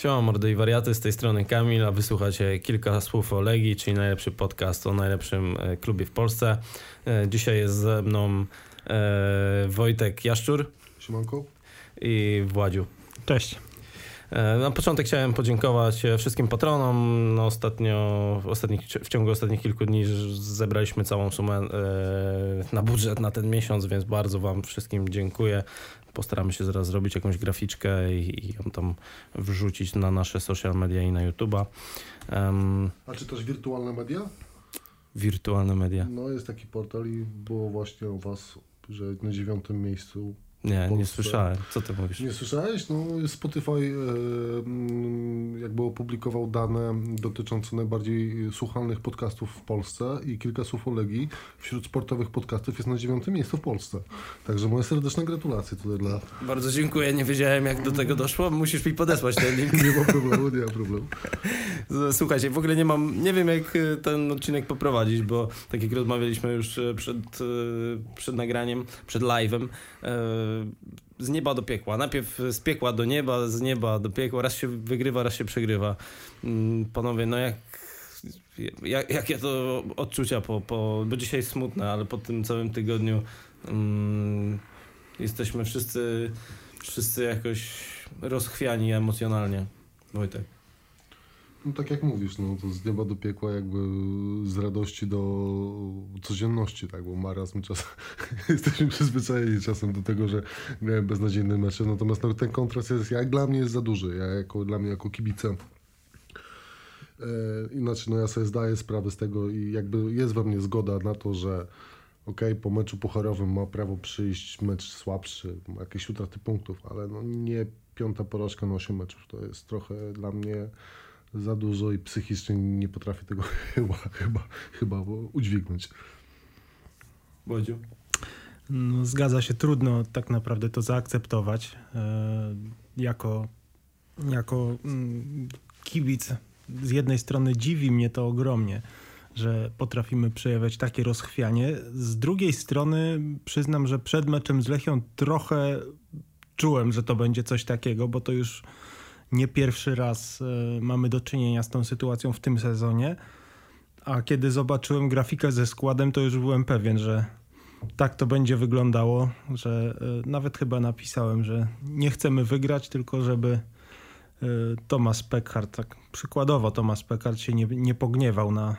Siema mordy i wariaty, z tej strony Kamil, a wysłuchacie kilka słów o Legii, czyli najlepszy podcast o najlepszym e, klubie w Polsce. E, Dzisiaj jest ze mną e, Wojtek Jaszczur Siemanko. i Władziu. Cześć. E, Na początek chciałem podziękować e, wszystkim patronom. No ostatnio, w, ostatnich, w ciągu ostatnich kilku dni zebraliśmy całą sumę e, na budżet na ten miesiąc, więc bardzo Wam wszystkim dziękuję. Postaramy się zaraz zrobić jakąś graficzkę i, i ją tam wrzucić na nasze social media i na YouTube'a. Em, A czy też wirtualne media? wirtualne media. No jest taki portal i było właśnie o was, że na dziewiątym miejscu. Nie, nie słyszałem. Co ty mówisz? Nie słyszałeś? No Spotify e, mm, jakby opublikował dane dotyczące najbardziej słuchalnych podcastów w Polsce i kilka słów o Legii wśród sportowych podcastów jest na dziewiątym miejscu w Polsce. Także moje serdeczne gratulacje tutaj dla... Bardzo dziękuję, nie wiedziałem jak do tego doszło. Musisz mi podesłać ten link. Nie ma problemu, nie ma problemu. Słuchajcie, w ogóle nie mam, nie wiem jak e, ten odcinek poprowadzić, bo tak jak rozmawialiśmy już e, przed, przed nagraniem, przed live'em, z nieba do piekła. Najpierw z piekła do nieba, z nieba do piekła. Raz się wygrywa, raz się przegrywa. Mm, Panowie, no jak, jak, jakie to odczucia po, po, bo dzisiaj smutne, ale po tym całym tygodniu mm, jesteśmy wszyscy, wszyscy jakoś rozchwiani emocjonalnie. Wojtek. No tak jak mówisz, no to z nieba do piekła jakby z radości do codzienności, tak, bo marazm czasem jesteśmy przyzwyczajeni czasem do tego, że grałem beznadziejne mecze, natomiast no, ten kontrast jest, jak dla mnie jest za duży, ja jako, dla mnie jako kibica e, inaczej, no ja sobie zdaję sprawę z tego i jakby jest we mnie zgoda na to, że okej, po meczu pucharowym ma prawo przyjść mecz słabszy, jakieś utraty punktów, ale no nie piąta porażka na 8 meczów, to jest trochę dla mnie za dużo i psychicznie nie potrafię tego chyba, chyba, chyba udźwignąć. Bodziu. No, zgadza się, trudno tak naprawdę to zaakceptować. E, jako, jako mm, kibic z jednej strony dziwi mnie to ogromnie, że potrafimy przejawiać takie rozchwianie. Z drugiej strony przyznam, że przed meczem z Lechią trochę czułem, że to będzie coś takiego, bo to już nie pierwszy raz e, mamy do czynienia z tą sytuacją w tym sezonie. A kiedy zobaczyłem grafikę ze składem, to już byłem pewien, że tak to będzie wyglądało, że e, nawet chyba napisałem, że nie chcemy wygrać, tylko żeby e, Thomas Peckhardt, tak przykładowo Thomas Peckhardt się nie, nie pogniewał na,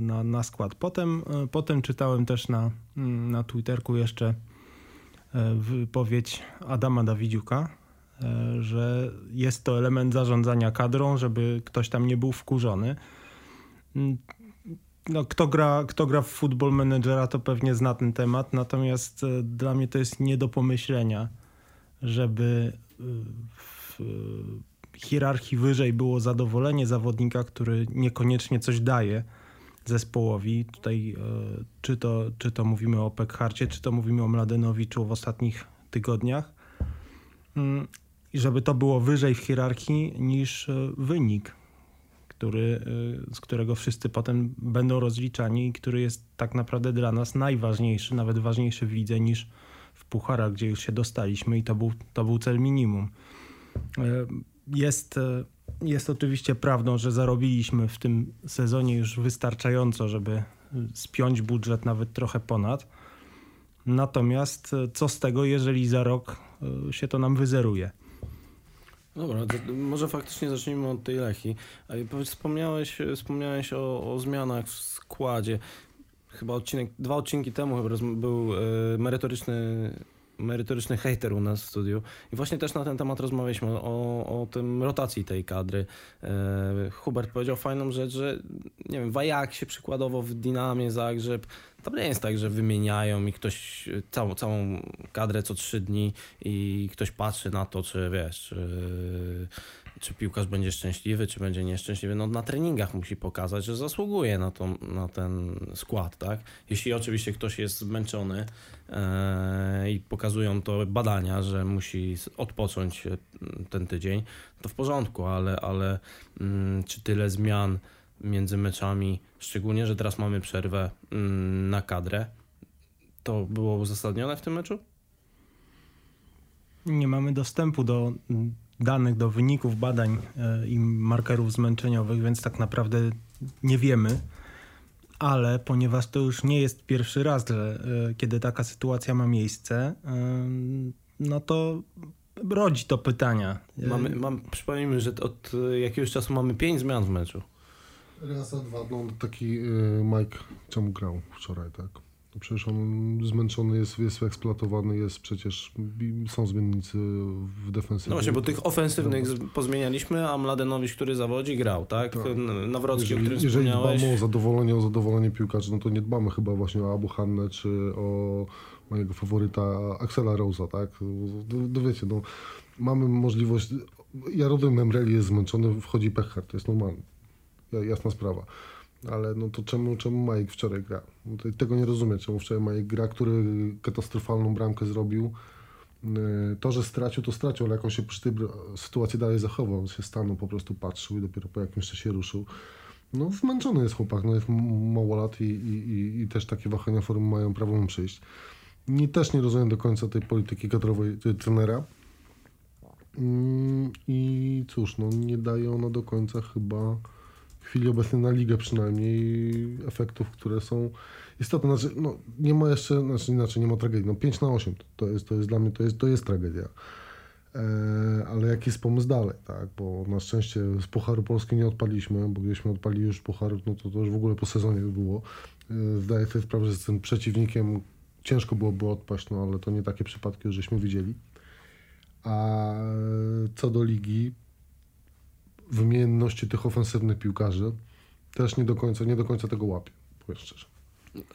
na, na skład. Potem, potem czytałem też na, mm, na Twitterku jeszcze wypowiedź Adama Dawidziuka, że jest to element zarządzania kadrą, żeby ktoś tam nie był wkurzony. Mm, No, kto, gra, kto gra w Football Managera, to pewnie zna ten temat, natomiast e, dla mnie to jest nie do pomyślenia, żeby e, w e, hierarchii wyżej było zadowolenie zawodnika, który niekoniecznie coś daje zespołowi. Tutaj e, czy to, czy to mówimy o Pekharcie, czy to mówimy o Mladenowiczu w ostatnich tygodniach. I żeby to było wyżej w hierarchii niż e, wynik, który, y, z którego wszyscy potem będą rozliczani i który jest tak naprawdę dla nas najważniejszy, nawet ważniejszy w lidze niż w pucharach, gdzie już się dostaliśmy i to był, to był cel minimum. Y, Jest, jest oczywiście prawdą, że zarobiliśmy w tym sezonie już wystarczająco, żeby spiąć budżet nawet trochę ponad. Natomiast co z tego, jeżeli za rok się to nam wyzeruje? Dobra, to może faktycznie zacznijmy od tej Lechi. Wspomniałeś, wspomniałeś o, o zmianach w składzie. Chyba odcinek, dwa odcinki temu chyba był e, merytoryczny, merytoryczny hater u nas w studiu. I właśnie też na ten temat rozmawialiśmy o, o tym rotacji tej kadry. E, Hubert powiedział fajną rzecz, że nie wiem, w Ajaxie przykładowo, w Dinamie Zagrzeb, tam nie jest tak, że wymieniają i ktoś e, całą, całą kadrę co trzy dni i ktoś patrzy na to, czy wiesz, czy, czy piłkarz będzie szczęśliwy, czy będzie nieszczęśliwy. No na treningach musi pokazać, że zasługuje na, to, na ten skład, tak? Jeśli oczywiście ktoś jest zmęczony e, i pokazują to badania, że musi odpocząć e, ten tydzień, to w porządku, ale, ale mm, czy tyle zmian między meczami, szczególnie, że teraz mamy przerwę mm, na kadrę, to było uzasadnione w tym meczu? Nie mamy dostępu do danych, do wyników badań e, i markerów zmęczeniowych, więc tak naprawdę nie wiemy. Ale ponieważ to już nie jest pierwszy raz, że, e, kiedy taka sytuacja ma miejsce, e, no to rodzi to pytania. Mamy, mam, przypomnijmy, że od jakiegoś czasu mamy pięć zmian w meczu. Raz, a dwa, no taki Mike czemu grał wczoraj, tak? No przecież on zmęczony jest, jest eksploatowany, jest przecież, są zmiennicy w defensywie. No właśnie, bo tych ofensywnych no. pozmienialiśmy, a Mladenowicz, który zawodzi, grał, tak? tak. Nawrocki, jeżeli, o którym Jeżeli wspomniałeś. dbamy o zadowolenie, o zadowolenie piłkarzy, no to nie dbamy chyba właśnie o Abu Hannę, czy o mojego faworyta Axela Rosa, tak? No wiecie, no mamy możliwość, Jarodem Memreli jest zmęczony, wchodzi Pechard, to jest normalne jasna sprawa. Ale no to czemu, czemu Majek wczoraj gra? No tego nie rozumiem, czemu wczoraj Majek gra, który katastrofalną bramkę zrobił. Y, to, że stracił, to stracił, ale jak on się przy tej sytuacji dalej zachował, on się stanął, po prostu patrzył i dopiero po jakimś czasie ruszył. No zmęczony jest chłopak, no jest mało lat i, i, i też takie wahania formy mają prawo mu przyjść. Nie, też nie rozumiem do końca tej polityki kadrowej trenera. Mm, I cóż, no nie daje ona do końca chyba w chwili obecnej na ligę przynajmniej efektów, które są istotne. Znaczy, no, nie ma jeszcze, znaczy inaczej, nie ma tragedii. No 5 na 8 to jest, to jest dla mnie, to jest, to jest tragedia. E, ale jaki jest pomysł dalej, tak? Bo na szczęście z Pucharu Polski nie odpaliśmy, bo gdybyśmy odpalili już Puchar, no to, to już w ogóle po sezonie by było. E, zdaję sobie sprawę, że z tym przeciwnikiem ciężko byłoby odpaść, no ale to nie takie przypadki żeśmy widzieli. A co do ligi, wymienności tych ofensywnych piłkarzy też nie do końca, nie do końca tego łapie, powiem szczerze.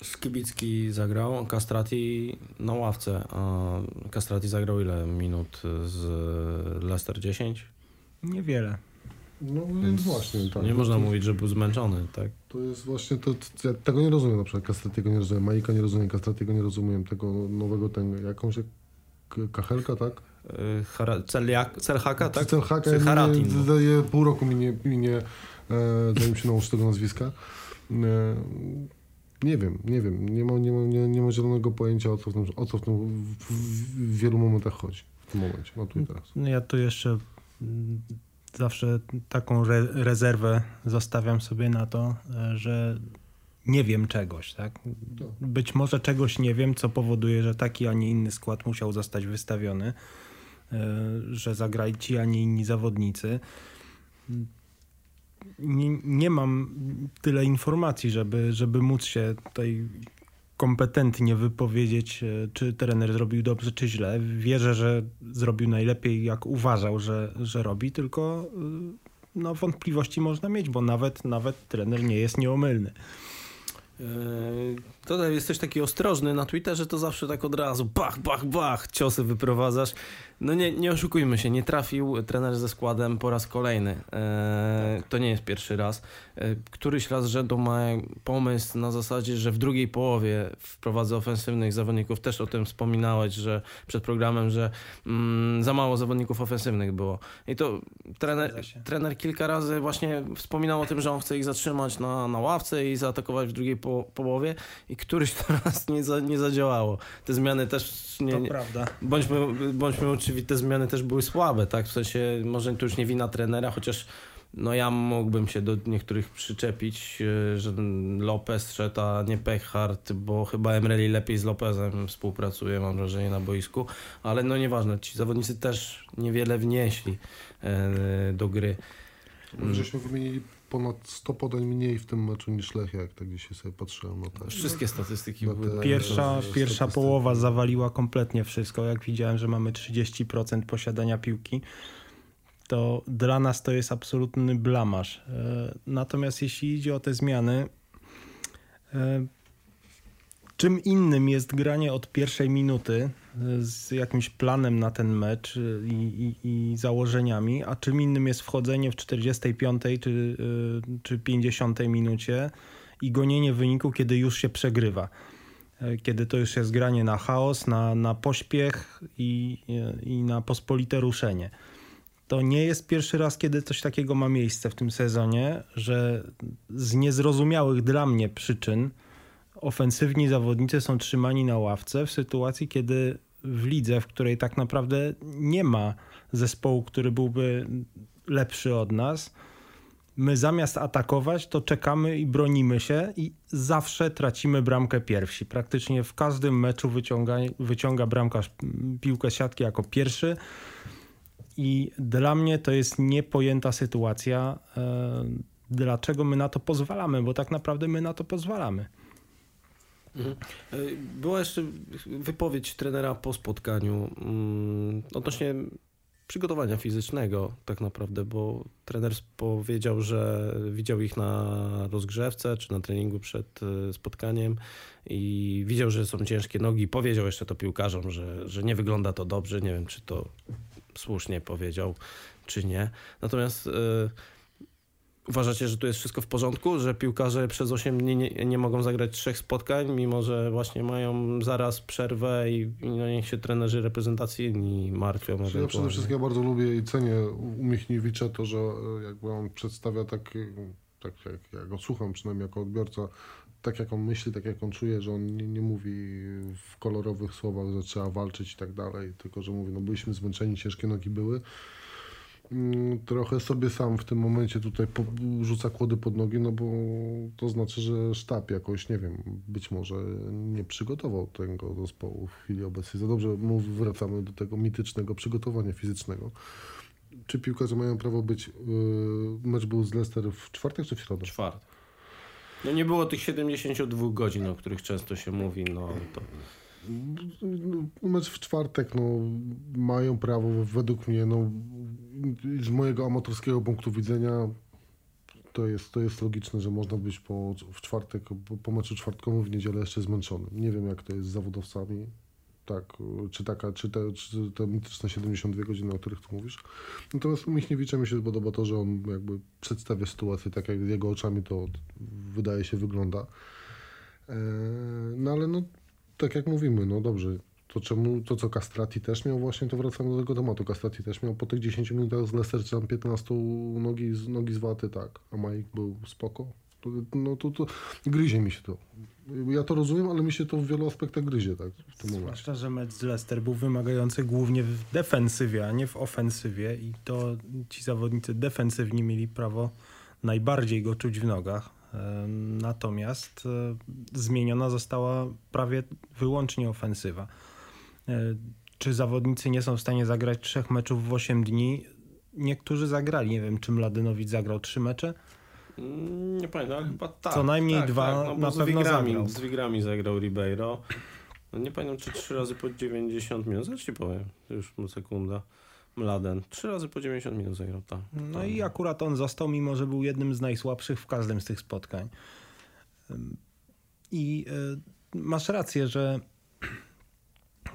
Skibicki zagrał, Castrati na ławce. A Castrati zagrał ile minut z Leicester? 10? Niewiele. No więc właśnie, tak. Nie można mówić, że był zmęczony, tak? To jest właśnie, to, to ja tego nie rozumiem na przykład, Castratiego nie rozumiem, Majika nie rozumiem, Castratiego nie rozumiem, tego nowego, ten, jakąś Kachelka, tak? Celhaka, tak? Celhaka, Haratin. Daje pół roku minie, minie e, zanim się nauczy tego nazwiska. E, nie wiem, nie wiem. Nie ma, nie, ma, nie, nie ma zielonego pojęcia, o co w tym, o co w, tym w, w wielu momentach chodzi. W tym momencie, no tu i teraz. No ja tu jeszcze zawsze taką re rezerwę zostawiam sobie na to, e, że nie wiem czegoś, tak? Być może czegoś nie wiem, co powoduje, że taki, a nie inny skład musiał zostać wystawiony. E, że zagrali ci, a nie inni zawodnicy. Nie, nie mam tyle informacji, żeby, żeby móc się tutaj kompetentnie wypowiedzieć, e, czy trener zrobił dobrze, czy źle. Wierzę, że zrobił najlepiej, jak uważał, że, że robi, tylko e, no, wątpliwości można mieć, bo nawet, nawet trener nie jest nieomylny. Tutaj jesteś taki ostrożny na Twitterze, to zawsze tak od razu bach, bach, bach, ciosy wyprowadzasz. No nie, nie oszukujmy się, nie trafił trener ze składem po raz kolejny. E, to nie jest pierwszy raz. E, któryś raz rzędu ma pomysł na zasadzie, że w drugiej połowie wprowadza ofensywnych zawodników. Też o tym wspominałeś, że przed programem, że mm, za mało zawodników ofensywnych było. I to trener, trener kilka razy właśnie wspominał o tym, że on chce ich zatrzymać na, na ławce i zaatakować w drugiej po, połowie. I któryś to raz nie, za, nie zadziałało. Te zmiany też nie... To nie, prawda. Bądźmy, bądźmy uczciwi, te zmiany też były słabe, tak? W sensie, może to już nie wina trenera, chociaż no ja mógłbym się do niektórych przyczepić, e, że Lopez szedł, nie Pechard, bo chyba Emreli lepiej z Lopezem współpracuje, mam wrażenie, na boisku, ale no nieważne, ci zawodnicy też niewiele wnieśli e, do gry. Żeśmy wymienili ponad 100 podań mniej w tym meczu niż Lechia, jak tak dzisiaj sobie patrzyłem. No te, Wszystkie statystyki były. Pierwsza, pierwsza połowa zawaliła kompletnie wszystko. Jak widziałem, że mamy 30% posiadania piłki, to dla nas to jest absolutny blamaż. E, natomiast jeśli idzie o te zmiany, e, czym innym jest granie od pierwszej minuty z jakimś planem na ten mecz i, i, i, założeniami, a czym innym jest wchodzenie w 45 czy, y, czy 50 minucie i gonienie wyniku, kiedy już się przegrywa. E, kiedy to już jest granie na chaos, na, na pośpiech i, i na pospolite ruszenie. To nie jest pierwszy raz, kiedy coś takiego ma miejsce w tym sezonie, że z niezrozumiałych dla mnie przyczyn ofensywni zawodnicy są trzymani na ławce w sytuacji, kiedy w lidze, w której tak naprawdę nie ma zespołu, który byłby lepszy od nas, my zamiast atakować, to czekamy i bronimy się i zawsze tracimy bramkę pierwsi. Praktycznie w każdym meczu wyciąga, wyciąga bramkarz piłkę siatki jako pierwszy. I dla mnie to jest niepojęta sytuacja. E, dlaczego my na to pozwalamy? Bo tak naprawdę my na to pozwalamy. Mhm. E, była jeszcze wypowiedź trenera po spotkaniu mm, odnośnie przygotowania fizycznego tak naprawdę, bo trener powiedział, że widział ich na rozgrzewce czy na treningu przed e, spotkaniem i widział, że są ciężkie nogi. Powiedział jeszcze to piłkarzom, że, że nie wygląda to dobrze. Nie wiem, czy to słusznie powiedział, czy nie. Natomiast yy, uważacie, że tu jest wszystko w porządku, że piłkarze przez 8 dni nie, nie mogą zagrać trzech spotkań, mimo że właśnie mają zaraz przerwę i, i no niech się trenerzy reprezentacyjni martwią. Ja przede wszystkim ja bardzo lubię i cenię u Michniewicza to, że e, jakby on przedstawia tak, tak jak ja go słucham przynajmniej jako odbiorca, tak jak on myśli, tak jak on czuje, że on nie, nie mówi w kolorowych słowach, że trzeba walczyć i tak dalej, tylko że mówi, no byliśmy zmęczeni, ciężkie nogi były. Mm, trochę sobie sam w tym momencie tutaj rzuca kłody pod nogi, no bo to znaczy, że sztab jakoś, nie wiem, być może nie przygotował tego zespołu w chwili obecnej. Za dobrze mów, wracamy do tego mitycznego przygotowania fizycznego. Czy piłkarze mają prawo być, yy, mecz był z Leicester w czwartek czy w środę? Czwartek. No nie było tych 72 godzin, o których często się mówi, no to... No, mecz w czwartek, no mają prawo według mnie, no z mojego amatorskiego punktu widzenia to jest, to jest logiczne, że można być po, w czwartek, po, po meczu czwartkowym w niedzielę jeszcze zmęczonym. Nie wiem jak to jest z zawodowcami, tak, czy, taka, czy, te, czy te mityczne 72 godziny, o których tu mówisz. Natomiast Michniewicza mi się podoba to, że on jakby przedstawia sytuację tak, jak jego oczami to wydaje się wygląda. E, no ale no, tak jak mówimy, no dobrze, to czemu, to co Castrati też miał właśnie, to wracamy do tego tematu, Castrati też miał po tych 10 minutach z Leicester tam 15 nogi, nogi z waty, tak, a Mike był spoko. To, no to, to gryzie mi się to. Ja to rozumiem, ale mi się to w wielu aspektach gryzie, tak, w tym momencie. Zwłaszcza, że mecz z Leicester był wymagający głównie w defensywie, a nie w ofensywie i to ci zawodnicy defensywni mieli prawo najbardziej go czuć w nogach. Natomiast e, zmieniona została prawie wyłącznie ofensywa. E, czy zawodnicy nie są w stanie zagrać trzech meczów w 8 dni? Niektórzy zagrali. Nie wiem, czy Mladynowicz zagrał trzy mecze? Mm, nie pamiętam, chyba tak. Co najmniej tak, dwa tak, no, na pewno wigrami, zagrał. Z Wigrami zagrał Ribeiro. No, nie pamiętam, czy trzy razy po 90 minut. Zaraz ci powiem, już sekunda. Mladen. Trzy razy po 90 minut zagrał, tak. No i akurat on został, mimo że był jednym z najsłabszych w każdym z tych spotkań. I y, masz rację, że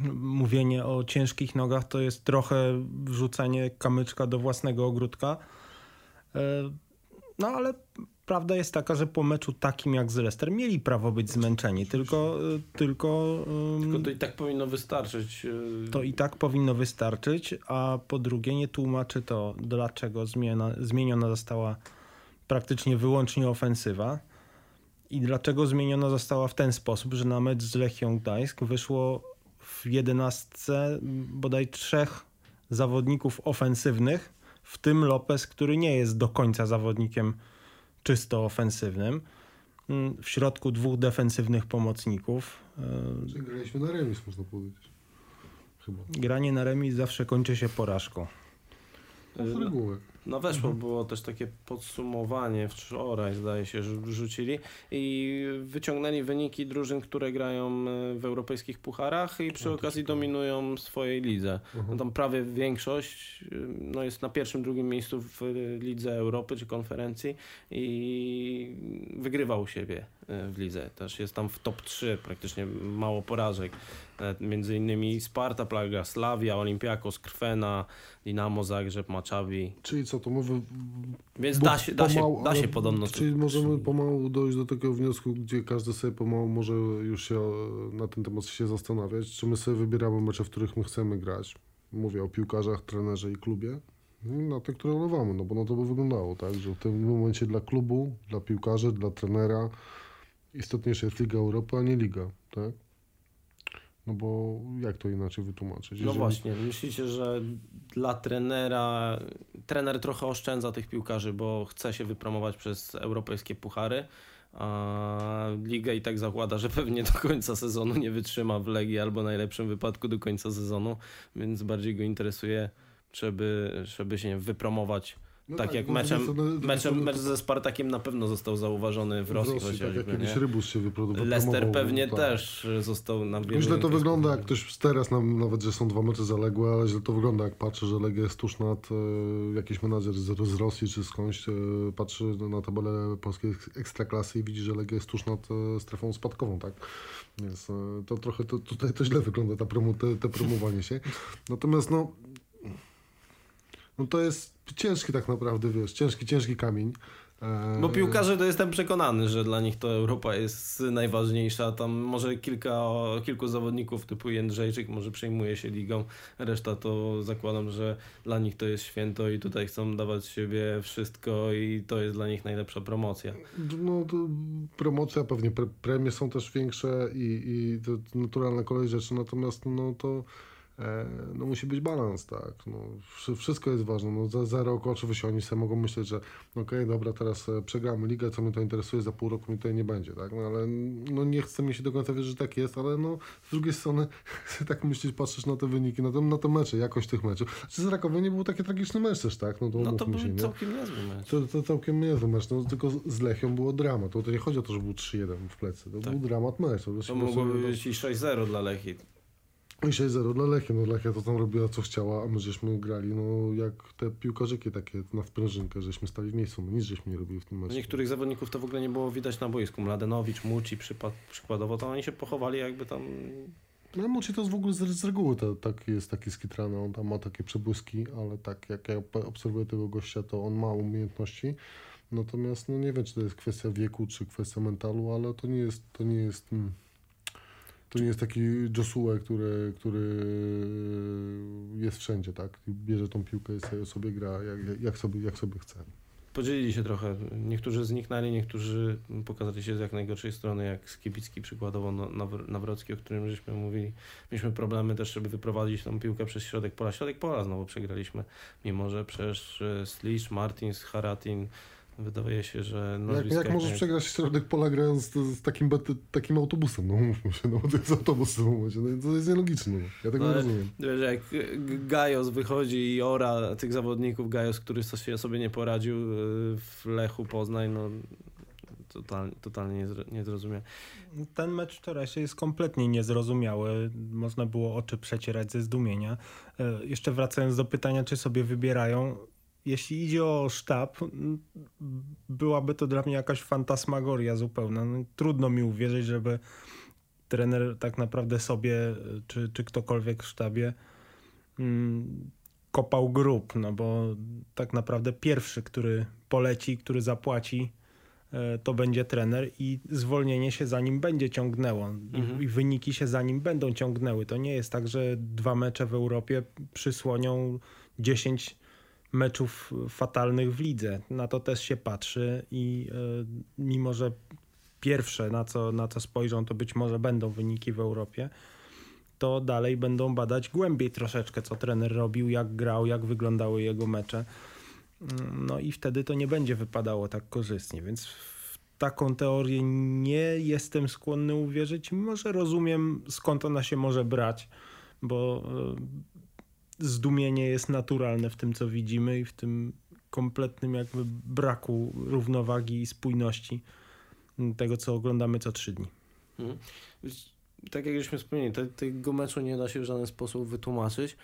mówienie o ciężkich nogach to jest trochę wrzucanie kamyczka do własnego ogródka. No ale prawda jest taka, że po meczu takim jak z Leicester mieli prawo być zmęczeni, tylko... E, tylko, tylko to i tak powinno wystarczyć. E, to i tak powinno wystarczyć, a po drugie nie tłumaczy to, dlaczego zmieniona, zmieniona została praktycznie wyłącznie ofensywa i dlaczego zmieniona została w ten sposób, że na mecz z Lechią Gdańsk wyszło w jedenastce bodaj trzech zawodników ofensywnych, w tym Lopez, który nie jest do końca zawodnikiem czysto ofensywnym. Mm, w środku dwóch defensywnych pomocników. E, Czyli graliśmy na remis, można powiedzieć. Chyba. Granie na remis zawsze kończy się porażką. Z reguły. No weszło, mhm. było też takie podsumowanie wczoraj, zdaje się, że wrzucili i wyciągnęli wyniki drużyn, które grają e, w europejskich pucharach i przy okazji dominują swojej lidze. No tam prawie większość e, no jest na pierwszym, drugim miejscu w lidze Europy czy konferencji i wygrywa u siebie e, w lidze. Też jest tam w top 3, praktycznie mało porażek. Między innymi Sparta, Plaga, Slavia, Olympiakos, Krwena, Dinamo Zagrzeb, Maccabi. Czyli co, to mówię... Więc da się, da, pomału, się, da się podobno... Czyli możemy pomału dojść do takiego wniosku, gdzie każdy sobie pomału może już się na ten temat się zastanawiać, czy my sobie wybieramy mecze, w których my chcemy grać. Mówię o piłkarzach, trenerze i klubie. Na te, które olewamy, no bo na to by wyglądało, tak, że w tym momencie dla klubu, dla piłkarzy, dla trenera istotniejsza jest Liga Europy, a nie Liga, tak? No bo jak to inaczej wytłumaczyć? No Jeżeli- właśnie, myślicie, że dla trenera, trener trochę oszczędza tych piłkarzy, bo chce się wypromować przez europejskie puchary, a liga i tak zakłada, że pewnie do końca sezonu nie wytrzyma w Legii albo w najlepszym wypadku do końca sezonu, więc bardziej go interesuje, żeby, żeby się wypromować. No tak, jak no, meczem, to- to- meczem, mecz ze Spartakiem na pewno został zauważony w Rosji, tak chociażby. jak jakiś nie? rybus się wyprodukował. Leicester pewnie tak. też został na wielu Źle to wygląda, jak ktoś teraz, nam- nawet że są dwa mecze zaległe, ale źle to wygląda, jak patrzy, że Legia jest tuż nad, e, jakiś menadżer z, z Rosji czy skądś, e, patrzy na tabelę polskiej eks- ekstraklasy i widzi, że Legia jest tuż nad e, strefą spadkową, tak? Więc e, to trochę to, tutaj to źle wygląda, ta promu, te, te promowanie się. Natomiast no, no to jest ciężki tak naprawdę, wiesz, ciężki, ciężki kamień. E, Bo piłkarze to jestem przekonany, że dla nich to Europa jest najważniejsza. Tam może kilka, kilku zawodników typu Jędrzejczyk może przejmuje się ligą, reszta to zakładam, że dla nich to jest święto i tutaj chcą dawać siebie wszystko i to jest dla nich najlepsza promocja. No, promocja, pewnie pre, premie są też większe i, i to naturalna kolej rzeczy, natomiast no to no, musi być balans, tak. No, wszy- wszystko jest ważne. No, za, za rok oczywiście oni sobie mogą myśleć, że no okej, dobra, teraz e, przegramy ligę, co mnie to interesuje, za pół roku mi tutaj nie będzie, tak. No ale no, nie chcę mi się do końca wierzyć, że tak jest, ale no z drugiej strony chcę tak myśleć, patrzysz na te wyniki, na te, na te mecze, jakość tych meczów. Czy z Rakowie nie był taki tragiczny mecz też, tak? No to, No to umówmy się, był nie? całkiem niezły mecz. To, to całkiem niezły mecz, no, tylko z Lechią było dramat. To, to nie chodzi o to, że był 3-1 w plecy. To Tak. był dramat mecz. To, To mogło być i 6-0 dla Lechii. I 6-0 dla Lechii. No Lechia to tam robiła co chciała, a my żeśmy grali no jak te piłkarzyki takie na sprężynkę, żeśmy stali w miejscu. No nic żeśmy nie robili w tym meczu. Niektórych zawodników to w ogóle nie było widać na boisku. Mladenowicz, Muci przypad, przykładowo, to oni się pochowali jakby tam... No Muci to jest w ogóle z, z reguły to, tak jest taki skitrany, on tam ma takie przebłyski, ale tak jak ja obserwuję tego gościa, to on ma umiejętności. Natomiast no nie wiem, czy to jest kwestia wieku, czy kwestia mentalu, ale to nie jest, to nie jest, mm, to nie jest taki Josue, który, który jest wszędzie, tak? Bierze tą piłkę i sobie, gra jak, jak, sobie, jak sobie chce. Podzielili się trochę. Niektórzy zniknęli, niektórzy pokazali się z jak najgorszej strony, jak Skibicki przykładowo no- Nawr- Nawrocki, o którym żeśmy mówili. Mieliśmy problemy też, żeby wyprowadzić tą piłkę przez środek pola. Środek pola znowu przegraliśmy, mimo że przecież e, Slisz, Martins, Haratin, wydaje się, że Jak, jak możesz naj- przegrać środek pola grając z, z takim, bet- takim autobusem? No mówmy się, no bo to jest autobus w momencie. No, i to jest nielogiczne. No. Ja tego No, nie rozumiem. Wiesz, jak Gajos wychodzi i ora tych zawodników, Gajos, który sobie sobie nie poradził e, w Lechu Poznań, no totalnie, totalnie nie, zro- nie zrozumiałem. Ten mecz wczorajszy jest kompletnie niezrozumiały. Można było oczy przecierać ze zdumienia. E, Jeszcze wracając do pytania, czy sobie wybierają. Jeśli idzie o sztab, byłaby to dla mnie jakaś fantasmagoria zupełna. No, trudno mi uwierzyć, żeby trener tak naprawdę sobie, czy, czy ktokolwiek w sztabie mm, kopał grób, no bo tak naprawdę pierwszy, który poleci, który zapłaci, e, to będzie trener i zwolnienie się za nim będzie ciągnęło Mhm. I, i wyniki się za nim będą ciągnęły. To nie jest tak, że dwa mecze w Europie przysłonią 10 meczów fatalnych w lidze. Na to też się patrzy i e, mimo, że pierwsze na co, na co spojrzą to być może będą wyniki w Europie, to dalej będą badać głębiej troszeczkę, co trener robił, jak grał, jak wyglądały jego mecze. Mm, No i wtedy to nie będzie wypadało tak korzystnie, więc w taką teorię nie jestem skłonny uwierzyć, mimo że rozumiem skąd ona się może brać, bo e, zdumienie jest naturalne w tym, co widzimy i w tym kompletnym jakby braku równowagi i spójności tego, co oglądamy co trzy dni. Wiesz, Tak jak żeśmy wspomnieli, te, tego meczu nie da się w żaden sposób wytłumaczyć.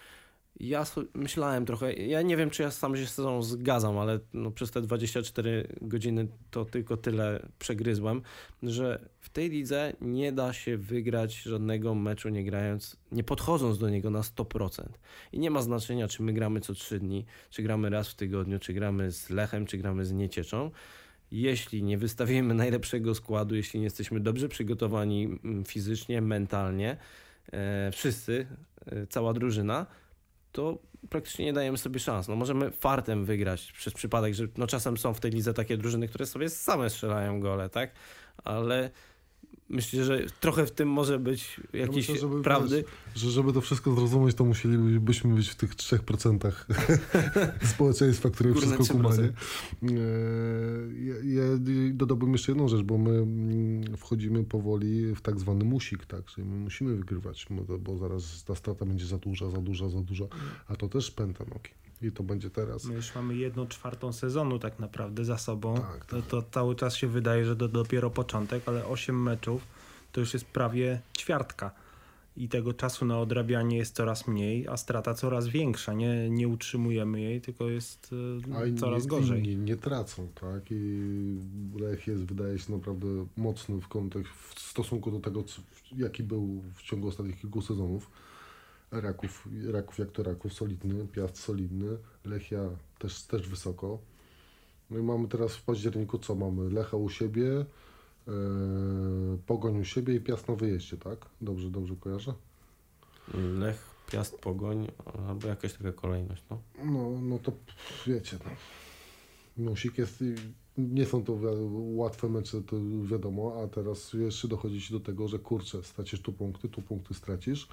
Ja myślałem trochę, ja nie wiem, czy ja sam się z tą zgadzam, ale no, przez te 24 godziny to tylko tyle przegryzłem, że w tej lidze nie da się wygrać żadnego meczu nie grając, nie podchodząc do niego na 100%. I nie ma znaczenia, czy my gramy co 3 dni, czy gramy raz w tygodniu, czy gramy z Lechem, czy gramy z Niecieczą jeśli nie wystawimy najlepszego składu, jeśli nie jesteśmy dobrze przygotowani mm, fizycznie, mentalnie, e, wszyscy, e, cała drużyna, to praktycznie nie dajemy sobie szans. No możemy fartem wygrać przez przypadek, że no czasem są w tej lidze takie drużyny, które sobie same strzelają gole, tak? Ale Myślę, że trochę w tym może być jakiś myślę, żeby, prawdy. wiesz, że żeby to wszystko zrozumieć, to musielibyśmy być w tych 3% społeczeństwa, które Górne wszystko kuma. 3%. nie? E, Ja, ja dodałbym jeszcze jedną rzecz, bo my mm, wchodzimy powoli w tak zwany musik, tak, że my musimy wygrywać, bo zaraz ta strata będzie za duża, za duża, za duża, a to też pęta nogi. I to będzie teraz. My już mamy jedną czwartą sezonu tak naprawdę za sobą. Tak, To, to cały czas się wydaje, że to dopiero początek, ale 8 meczów to już jest prawie ćwiartka. I tego czasu na odrabianie jest coraz mniej, a strata coraz większa. Nie, nie utrzymujemy jej, tylko jest e, A coraz gorzej. Inni nie tracą, tak? I Lech jest, wydaje się, naprawdę mocny w kontekście, w stosunku do tego, jaki był w ciągu ostatnich kilku sezonów. Raków, Raków jak to Raków, solidny, Piast solidny, Lechia też, też wysoko. No i mamy teraz w październiku co? Mamy Lecha u siebie, e, Pogoń u siebie i Piast na wyjeździe, tak? Dobrze, dobrze kojarzę? Lech, Piast, Pogoń, albo jakaś taka kolejność, no. No, no to wiecie, no. Musik jest, nie są to łatwe mecze, to wiadomo, a teraz jeszcze dochodzi się do tego, że kurczę, stracisz tu punkty, tu punkty stracisz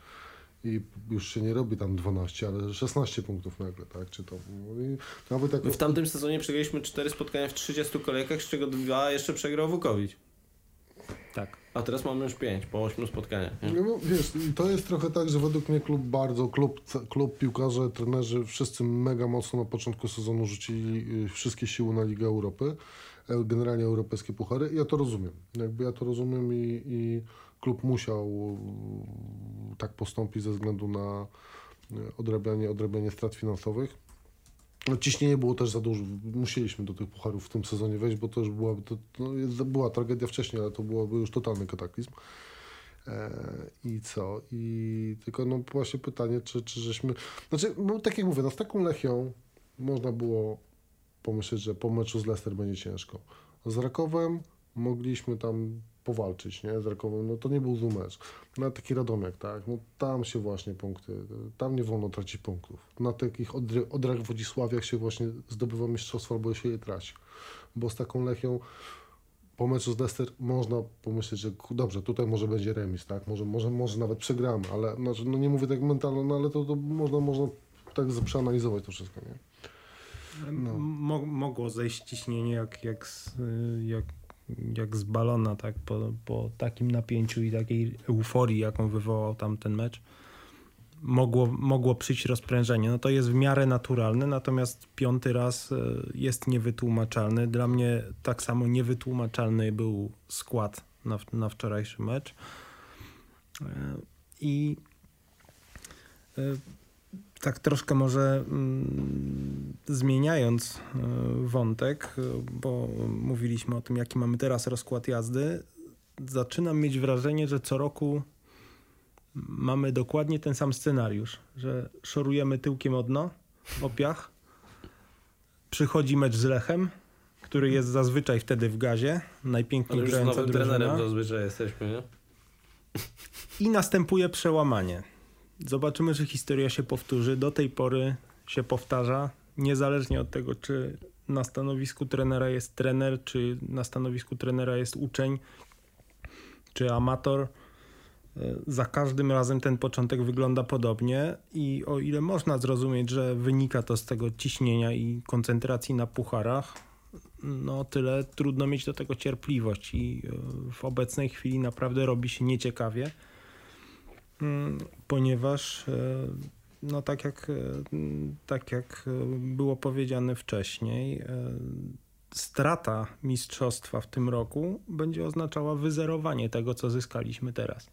i już się nie robi tam 12, ale 16 punktów nagle, tak, czy to, no i nawet jak... My w tamtym sezonie przegraliśmy 4 spotkania w 30 kolejkach, z czego dwa jeszcze przegrał Wukowicz. Tak. A teraz mamy już 5 po 8 spotkaniach. Nie? No, no, wiesz, to jest trochę tak, że według mnie klub bardzo, klub, klub piłkarze, trenerzy, wszyscy mega mocno na początku sezonu rzucili y, wszystkie siły na Ligę Europy, e, generalnie europejskie puchary. Ja to rozumiem. Jakby ja to rozumiem i, i klub musiał y, tak postąpić ze względu na y, odrabianie, odrabianie strat finansowych. No, ciśnienie było też za dużo. Musieliśmy do tych pucharów w tym sezonie wejść, bo to już była, to, no, była tragedia wcześniej, ale to byłoby już totalny kataklizm. E, I co? I tylko no właśnie pytanie, czy, czy żeśmy... Znaczy, no, tak jak mówię, no, z taką Lechią można było pomyśleć, że po meczu z Leicester będzie ciężko. Z Rakowem mogliśmy tam powalczyć, nie? Z Rakowem, no to nie był zły mecz. Na taki Radomiak, tak? No tam się właśnie punkty, tam nie wolno tracić punktów. Na takich odry, odrach Wodzisławiach się właśnie zdobywa mistrzostwo albo się je traci. Bo z taką Lechią po meczu z Leicester można pomyśleć, że dobrze, tutaj może będzie remis, tak? Może, może, może nawet przegramy, ale znaczy, no nie mówię tak mentalnie, no ale to, to można, można tak przeanalizować to wszystko, nie? No. Mo- mogło zejść ciśnienie jak, jak, y, jak, jak z balona, tak? Po, po takim napięciu i takiej euforii, jaką wywołał tam ten mecz. Mogło, mogło przyjść rozprężenie. No to jest w miarę naturalne, natomiast piąty raz y, jest niewytłumaczalny. Dla mnie tak samo niewytłumaczalny był skład na, na wczorajszy mecz. Y, I y, tak troszkę może mm, zmieniając y, wątek, y, bo mówiliśmy o tym, jaki mamy teraz rozkład jazdy, zaczynam mieć wrażenie, że co roku mamy dokładnie ten sam scenariusz, że szorujemy tyłkiem o dno, o piach, przychodzi mecz z Lechem, który jest zazwyczaj wtedy w gazie, najpiękniej grająca nowym drużyna. trenerem zazwyczaj jesteśmy, nie? I następuje przełamanie. Zobaczymy, czy historia się powtórzy. Do tej pory się powtarza, niezależnie od tego, czy na stanowisku trenera jest trener, czy na stanowisku trenera jest uczeń, czy amator. E, Za każdym razem ten początek wygląda podobnie i o ile można zrozumieć, że wynika to z tego ciśnienia i koncentracji na pucharach, no tyle trudno mieć do tego cierpliwość i e, w obecnej chwili naprawdę robi się nieciekawie. Mm, ponieważ e, no tak jak, e, tak jak e, było powiedziane wcześniej, strata mistrzostwa w tym roku będzie oznaczała wyzerowanie tego, co zyskaliśmy teraz.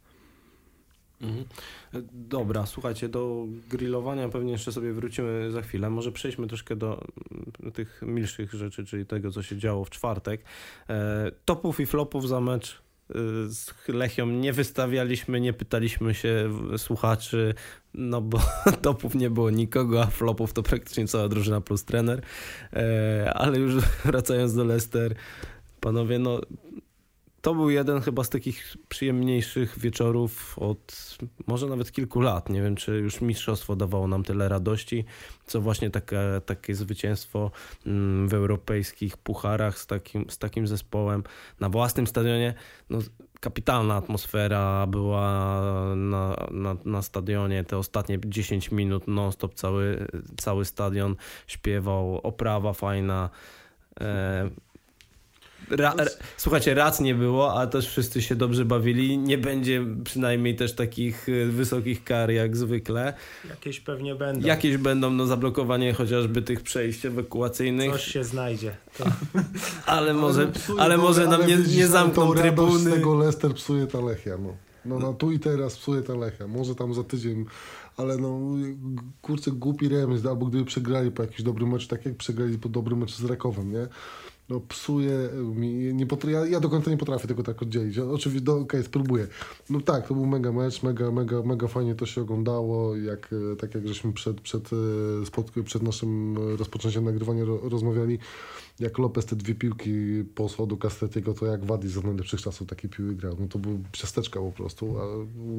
Mhm. Dobra, słuchajcie, do grillowania pewnie jeszcze sobie wrócimy za chwilę. Może przejdźmy troszkę do mm, tych milszych rzeczy, czyli tego, co się działo w czwartek. Topów i flopów za mecz z Lechią nie wystawialiśmy, nie pytaliśmy się słuchaczy, no bo topów nie było nikogo, a flopów to praktycznie cała drużyna plus trener. E, ale już wracając do Leicester, panowie, no to był jeden chyba z takich przyjemniejszych wieczorów od może nawet kilku lat. Nie wiem, czy już mistrzostwo dawało nam tyle radości, co właśnie takie, takie zwycięstwo mm, w europejskich pucharach z takim, z takim zespołem na własnym stadionie. No, kapitalna atmosfera była na, na, na stadionie. Te ostatnie 10 minut non-stop cały, cały stadion śpiewał, oprawa fajna. E, Ra, ra, słuchajcie, rac nie było, a też wszyscy się dobrze bawili. Nie będzie przynajmniej też takich y, wysokich kar jak zwykle. Jakieś pewnie będą. Jakieś będą, no zablokowanie chociażby tych przejść ewakuacyjnych. Coś się znajdzie. To... ale może, ale, ale może nam nie, nie zamkną trybuny. z tego Leicester psuje ta Lechia, no. No, no tu i teraz psuje ta Lechia. Może tam za tydzień ale no kurczę głupi remis, albo gdyby przegrali po jakiś dobry mecz, tak jak przegrali po dobrym mecz z Rakowem, nie? No, psuje mi, nie ja, ja do końca nie potrafię tego tak oddzielić. Oczywiście, okej, okay, spróbuję. No tak, to był mega mecz, mega, mega, mega fajnie to się oglądało, jak, e, tak jak żeśmy przed, przed, e, przed naszym rozpoczęciem nagrywania rozmawiali, jak Lopez te dwie piłki posłał do Castretiego, to jak Wadis za najlepszych czasów takie piły grał. No to był ciasteczka po prostu, a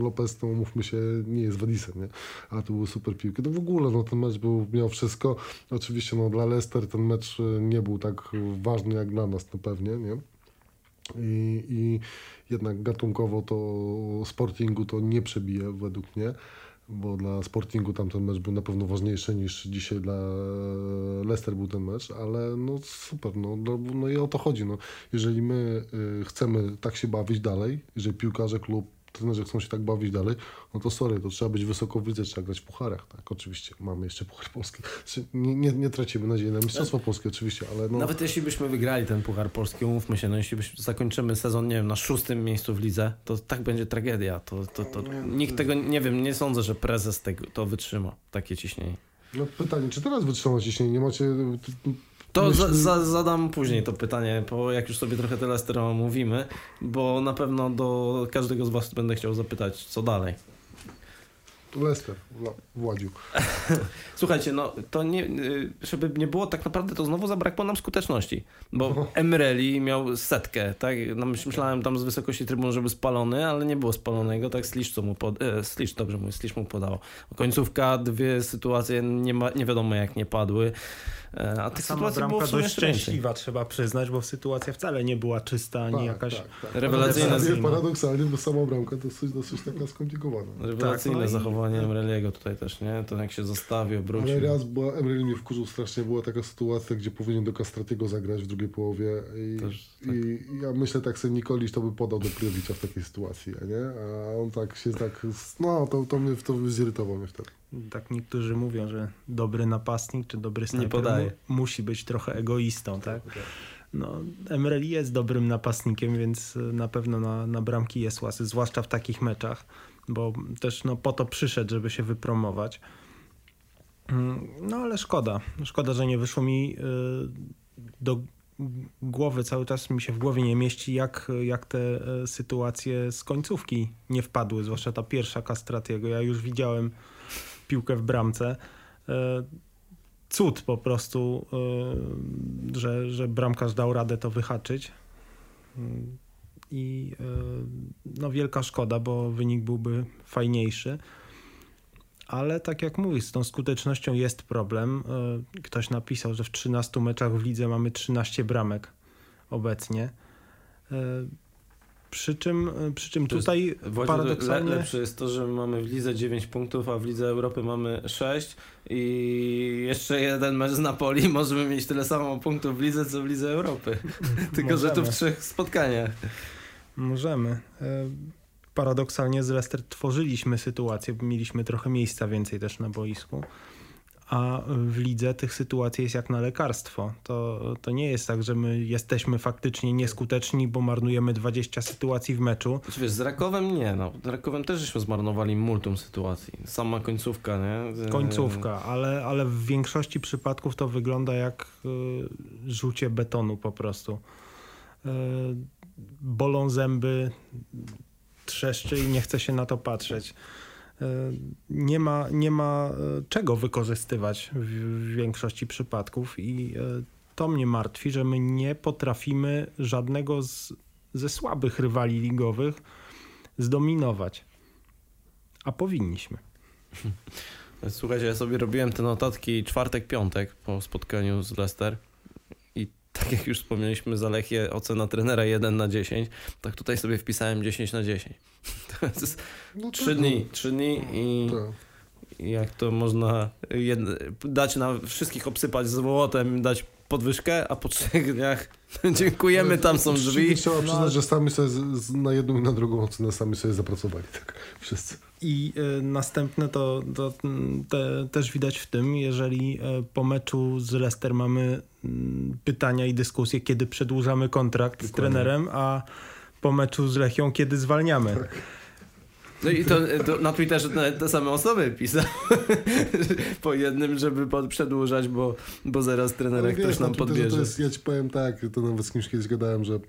Lopez, no mówmy się, nie jest Wadisem, nie? A to były super piłki. No w ogóle, no ten mecz był, miał wszystko. Oczywiście, no dla Leicester ten mecz nie był tak ważny jak dla nas, no pewnie, nie? I, i jednak gatunkowo to Sportingu to nie przebije według mnie bo dla Sportingu tamten mecz był na pewno ważniejszy niż dzisiaj dla Leicester był ten mecz, ale no super, no, no, no i o to chodzi. No. Jeżeli my y, chcemy tak się bawić dalej, jeżeli piłkarze, klub trenerzy chcą się tak bawić dalej, no to sorry, to trzeba być wysoko w lidze, trzeba grać w pucharach, tak, oczywiście, mamy jeszcze puchar polski. Znaczy, nie, nie, nie tracimy nadziei na mistrzostwo polskie oczywiście, ale no... Nawet jeśli byśmy wygrali ten puchar polski, umówmy się, no jeśli byśmy zakończymy sezon, nie wiem, na szóstym miejscu w lidze, to tak będzie tragedia, to, to, to nikt tego, nie wiem, nie sądzę, że prezes tego, to wytrzyma, takie ciśnienie. No pytanie, czy teraz wytrzyma ciśnienie? Nie macie to za, za, zadam później to pytanie, bo jak już sobie trochę tyle stereo mówimy, bo na pewno do każdego z Was będę chciał zapytać, co dalej. Lester, Władziu. Słuchajcie, no to nie, y, żeby nie było tak naprawdę, to znowu zabrakło nam skuteczności, bo. Emreli miał setkę, tak? No, myślałem tam z wysokości trybun, żeby spalony, ale nie było spalonego, tak Slisz co mu pod... E, Slisz, dobrze mówię, Slisz mu podało. Końcówka, dwie sytuacje nie, ma, nie wiadomo jak nie padły. E, a tych Sama sytuacji bramka było dość szczęśliwa, trzeba przyznać, bo sytuacja wcale nie była czysta, ani tak, jakaś tak, tak. rewelacyjna. Paradoksalnie, bo sama bramka dosyć, dosyć taka skomplikowana. Rewelacyjne tak, no zachowanie Emreliego tutaj też, nie? To jak się zostawił, obrócił. Ale raz była, Emreli mnie wkurzył strasznie, była taka sytuacja, gdzie powinien do Castratiego zagrać w drugiej połowie i, też, tak. i ja myślę tak sobie Nikolisz to by podał do Priowicza w takiej sytuacji, nie? A on tak się tak, no to, to mnie to zirytował mnie wtedy tak niektórzy mówią, że dobry napastnik czy dobry snajper mu, musi być trochę egoistą, tak? tak? No, Emreli jest dobrym napastnikiem, więc na pewno na, na bramki jest łasy, zwłaszcza w takich meczach, bo też no, po to przyszedł, żeby się wypromować. Mm, no ale szkoda. Szkoda, że nie wyszło mi y, do głowy, cały czas mi się w głowie nie mieści, jak, jak te y, sytuacje z końcówki nie wpadły, zwłaszcza ta pierwsza kastratiego. Ja już widziałem piłkę w bramce. E, cud po prostu, e, że, że bramkarz dał radę to wyhaczyć. I e, no wielka szkoda, bo wynik byłby fajniejszy. Ale tak jak mówisz, z tą skutecznością jest problem. Ktoś napisał, że w 13 meczach w lidze mamy 13 bramek obecnie. Przy czym, przy czym tutaj jest, paradoksalnie... Le, lepsze jest to, że mamy w Lidze 9 punktów, a w Lidze Europy mamy 6 i jeszcze jeden mecz z Napoli możemy mieć tyle samo punktów w Lidze, co w Lidze Europy. Tylko, Możemy. że tu w trzech spotkaniach. Możemy. Paradoksalnie z Leicester tworzyliśmy sytuację, mieliśmy trochę miejsca więcej też na boisku a w lidze tych sytuacji jest jak na lekarstwo. To, to nie jest tak, że my jesteśmy faktycznie nieskuteczni, bo marnujemy 20 sytuacji w meczu. Znaczy, wiesz, z Rakowem nie, no. Z Rakowem też żeśmy zmarnowali multum sytuacji. Sama końcówka, nie? Końcówka, ale, ale w większości przypadków to wygląda jak y, rzucie betonu po prostu. Y, bolą zęby, trzeszczy i nie chce się na to patrzeć. E, nie ma, nie ma e, czego wykorzystywać w większości przypadków i e, to mnie martwi, że my nie potrafimy żadnego z ze słabych rywali ligowych zdominować. A powinniśmy. Słuchajcie, ja sobie robiłem te notatki czwartek, piątek po spotkaniu z Leicester tak jak już wspomnieliśmy za Lechię, ocena trenera 1 na 10, tak tutaj sobie wpisałem 10 na 10. To jest No 3 tak, dni, 3 dni i no, tak. i jak to można dać na wszystkich obsypać złotem, dać podwyżkę, a po trzech dniach dziękujemy, Ale tam są drzwi. Trzeba No, przyznać, że sami sobie z, z, na jedną i na drugą ocenę sami sobie zapracowali, tak, wszyscy. I y, następne to, to te, też widać w tym, jeżeli y, po meczu z Leicester mamy mm, pytania i dyskusje, kiedy przedłużamy kontrakt z Dokładnie. trenerem, a po meczu z Lechią, kiedy zwalniamy. No i to, to na Twitterze te, same osoby pisały po jednym, żeby pod, przedłużać, bo, bo zaraz trenerek wiesz, ktoś nam na podbierze. To jest, ja ci powiem tak, to nawet z kimś kiedyś gadałem, że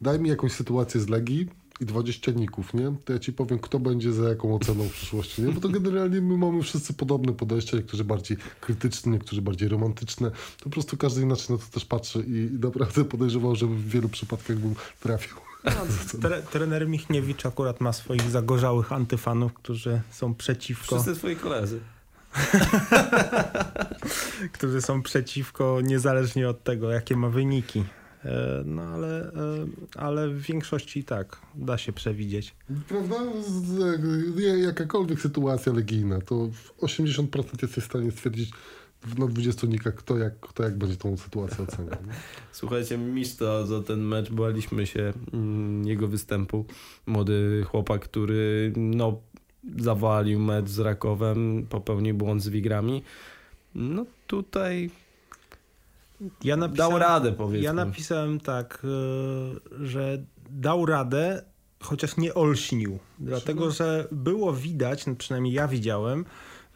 daj mi jakąś sytuację z Legii i 20 ników, nie? To ja ci powiem, kto będzie za jaką oceną w przyszłości, nie? Bo to generalnie my mamy wszyscy podobne podejścia, niektórzy bardziej krytyczne, niektórzy bardziej romantyczne. To po prostu każdy inaczej na to też patrzy i, i naprawdę podejrzewał, że w wielu przypadkach bym trafił. Tre, trener Michniewicz akurat ma swoich zagorzałych antyfanów, którzy są przeciwko, Wszyscy twoi koledzy. którzy są przeciwko niezależnie od tego, jakie ma wyniki. E, No ale, e, ale w większości tak, da się przewidzieć. Prawda? Jak- Jakakolwiek sytuacja legijna, to w 80% jesteś w stanie stwierdzić na 20 nikach, kto jak, kto jak będzie tą sytuację oceniał. nie? Słuchajcie, mistrza za ten mecz, baliśmy się mm, jego występu. Młody chłopak, który no, zawalił mecz z Rakowem, popełnił błąd z Wigrami. No tutaj Ja dał radę, powiedzmy. Ja napisałem tak, y, że dał radę, chociaż nie olśnił. Dlatego, że było widać, no przynajmniej ja widziałem,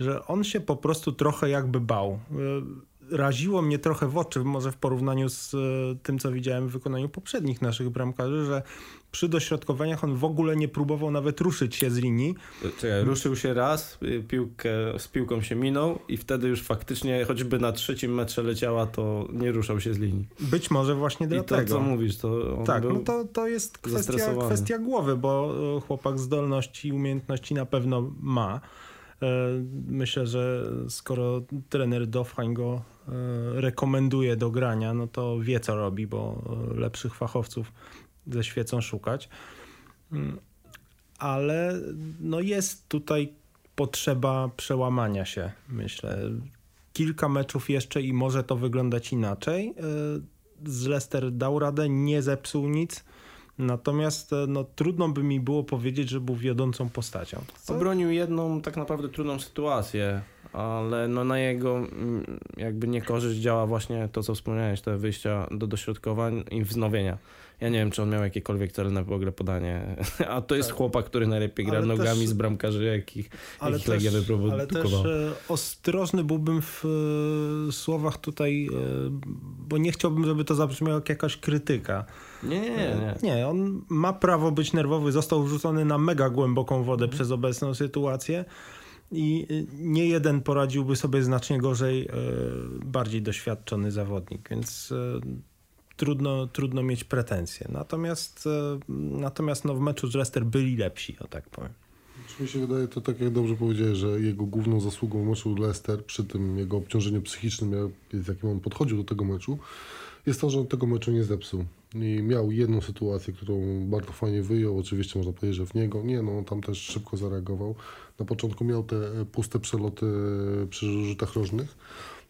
że on się po prostu trochę jakby bał. Y, Raziło mnie trochę w oczy, może w porównaniu z y, tym, co widziałem w wykonaniu poprzednich naszych bramkarzy, że przy dośrodkowaniach on w ogóle nie próbował nawet ruszyć się z linii. Czekaj, ruszył się raz, y, piłkę, z piłką się minął i wtedy już faktycznie, choćby na trzecim metrze leciała, to nie ruszał się z linii. Być może właśnie I to, dlatego. co mówisz, to on Tak, no to, to jest kwestia, kwestia głowy, bo e, chłopak zdolności i umiejętności na pewno ma. E, Myślę, że skoro trener Dofhań go e, rekomenduje do grania, no to wie co robi, bo e, lepszych fachowców ze świecą szukać. Mm, Ale no jest tutaj potrzeba przełamania się, myślę. Kilka meczów jeszcze i może to wyglądać inaczej. Z Leicester dał radę, nie zepsuł nic. Natomiast e, no, trudno by mi było powiedzieć, że był wiodącą postacią. Co? Obronił jedną tak naprawdę trudną sytuację, ale no na jego mm, jakby niekorzyść działa właśnie to, co wspomniałeś, te wyjścia do dośrodkowań i wznowienia. Ja nie wiem, czy on miał jakiekolwiek celne w ogóle podanie, a to jest Tak. chłopak, który najlepiej gra Ale nogami też- z bramkarzy, jakich, Ale jakich Legia ale też e, ostrożny byłbym w e, słowach tutaj, e, bo nie chciałbym, żeby to zabrzmiało jak jakaś krytyka. Nie, nie, nie. nie. On ma prawo być nerwowy, został wrzucony na mega głęboką wodę Mhm. przez obecną sytuację i nie jeden poradziłby sobie znacznie gorzej bardziej doświadczony zawodnik, więc trudno, trudno mieć pretensje. Natomiast, e, natomiast no, w meczu z Leicester byli lepsi, o tak powiem. Czy mi się wydaje, to tak jak dobrze powiedziałeś, że jego główną zasługą meczu Leicester, przy tym jego obciążeniu psychicznym, z jakim on podchodził do tego meczu, jest to, że on tego meczu nie zepsuł. I miał jedną sytuację, którą bardzo fajnie wyjął. Oczywiście można powiedzieć, że w niego. Nie, no on tam też szybko zareagował. Na początku miał te e, puste przeloty e, przy rzutach rożnych.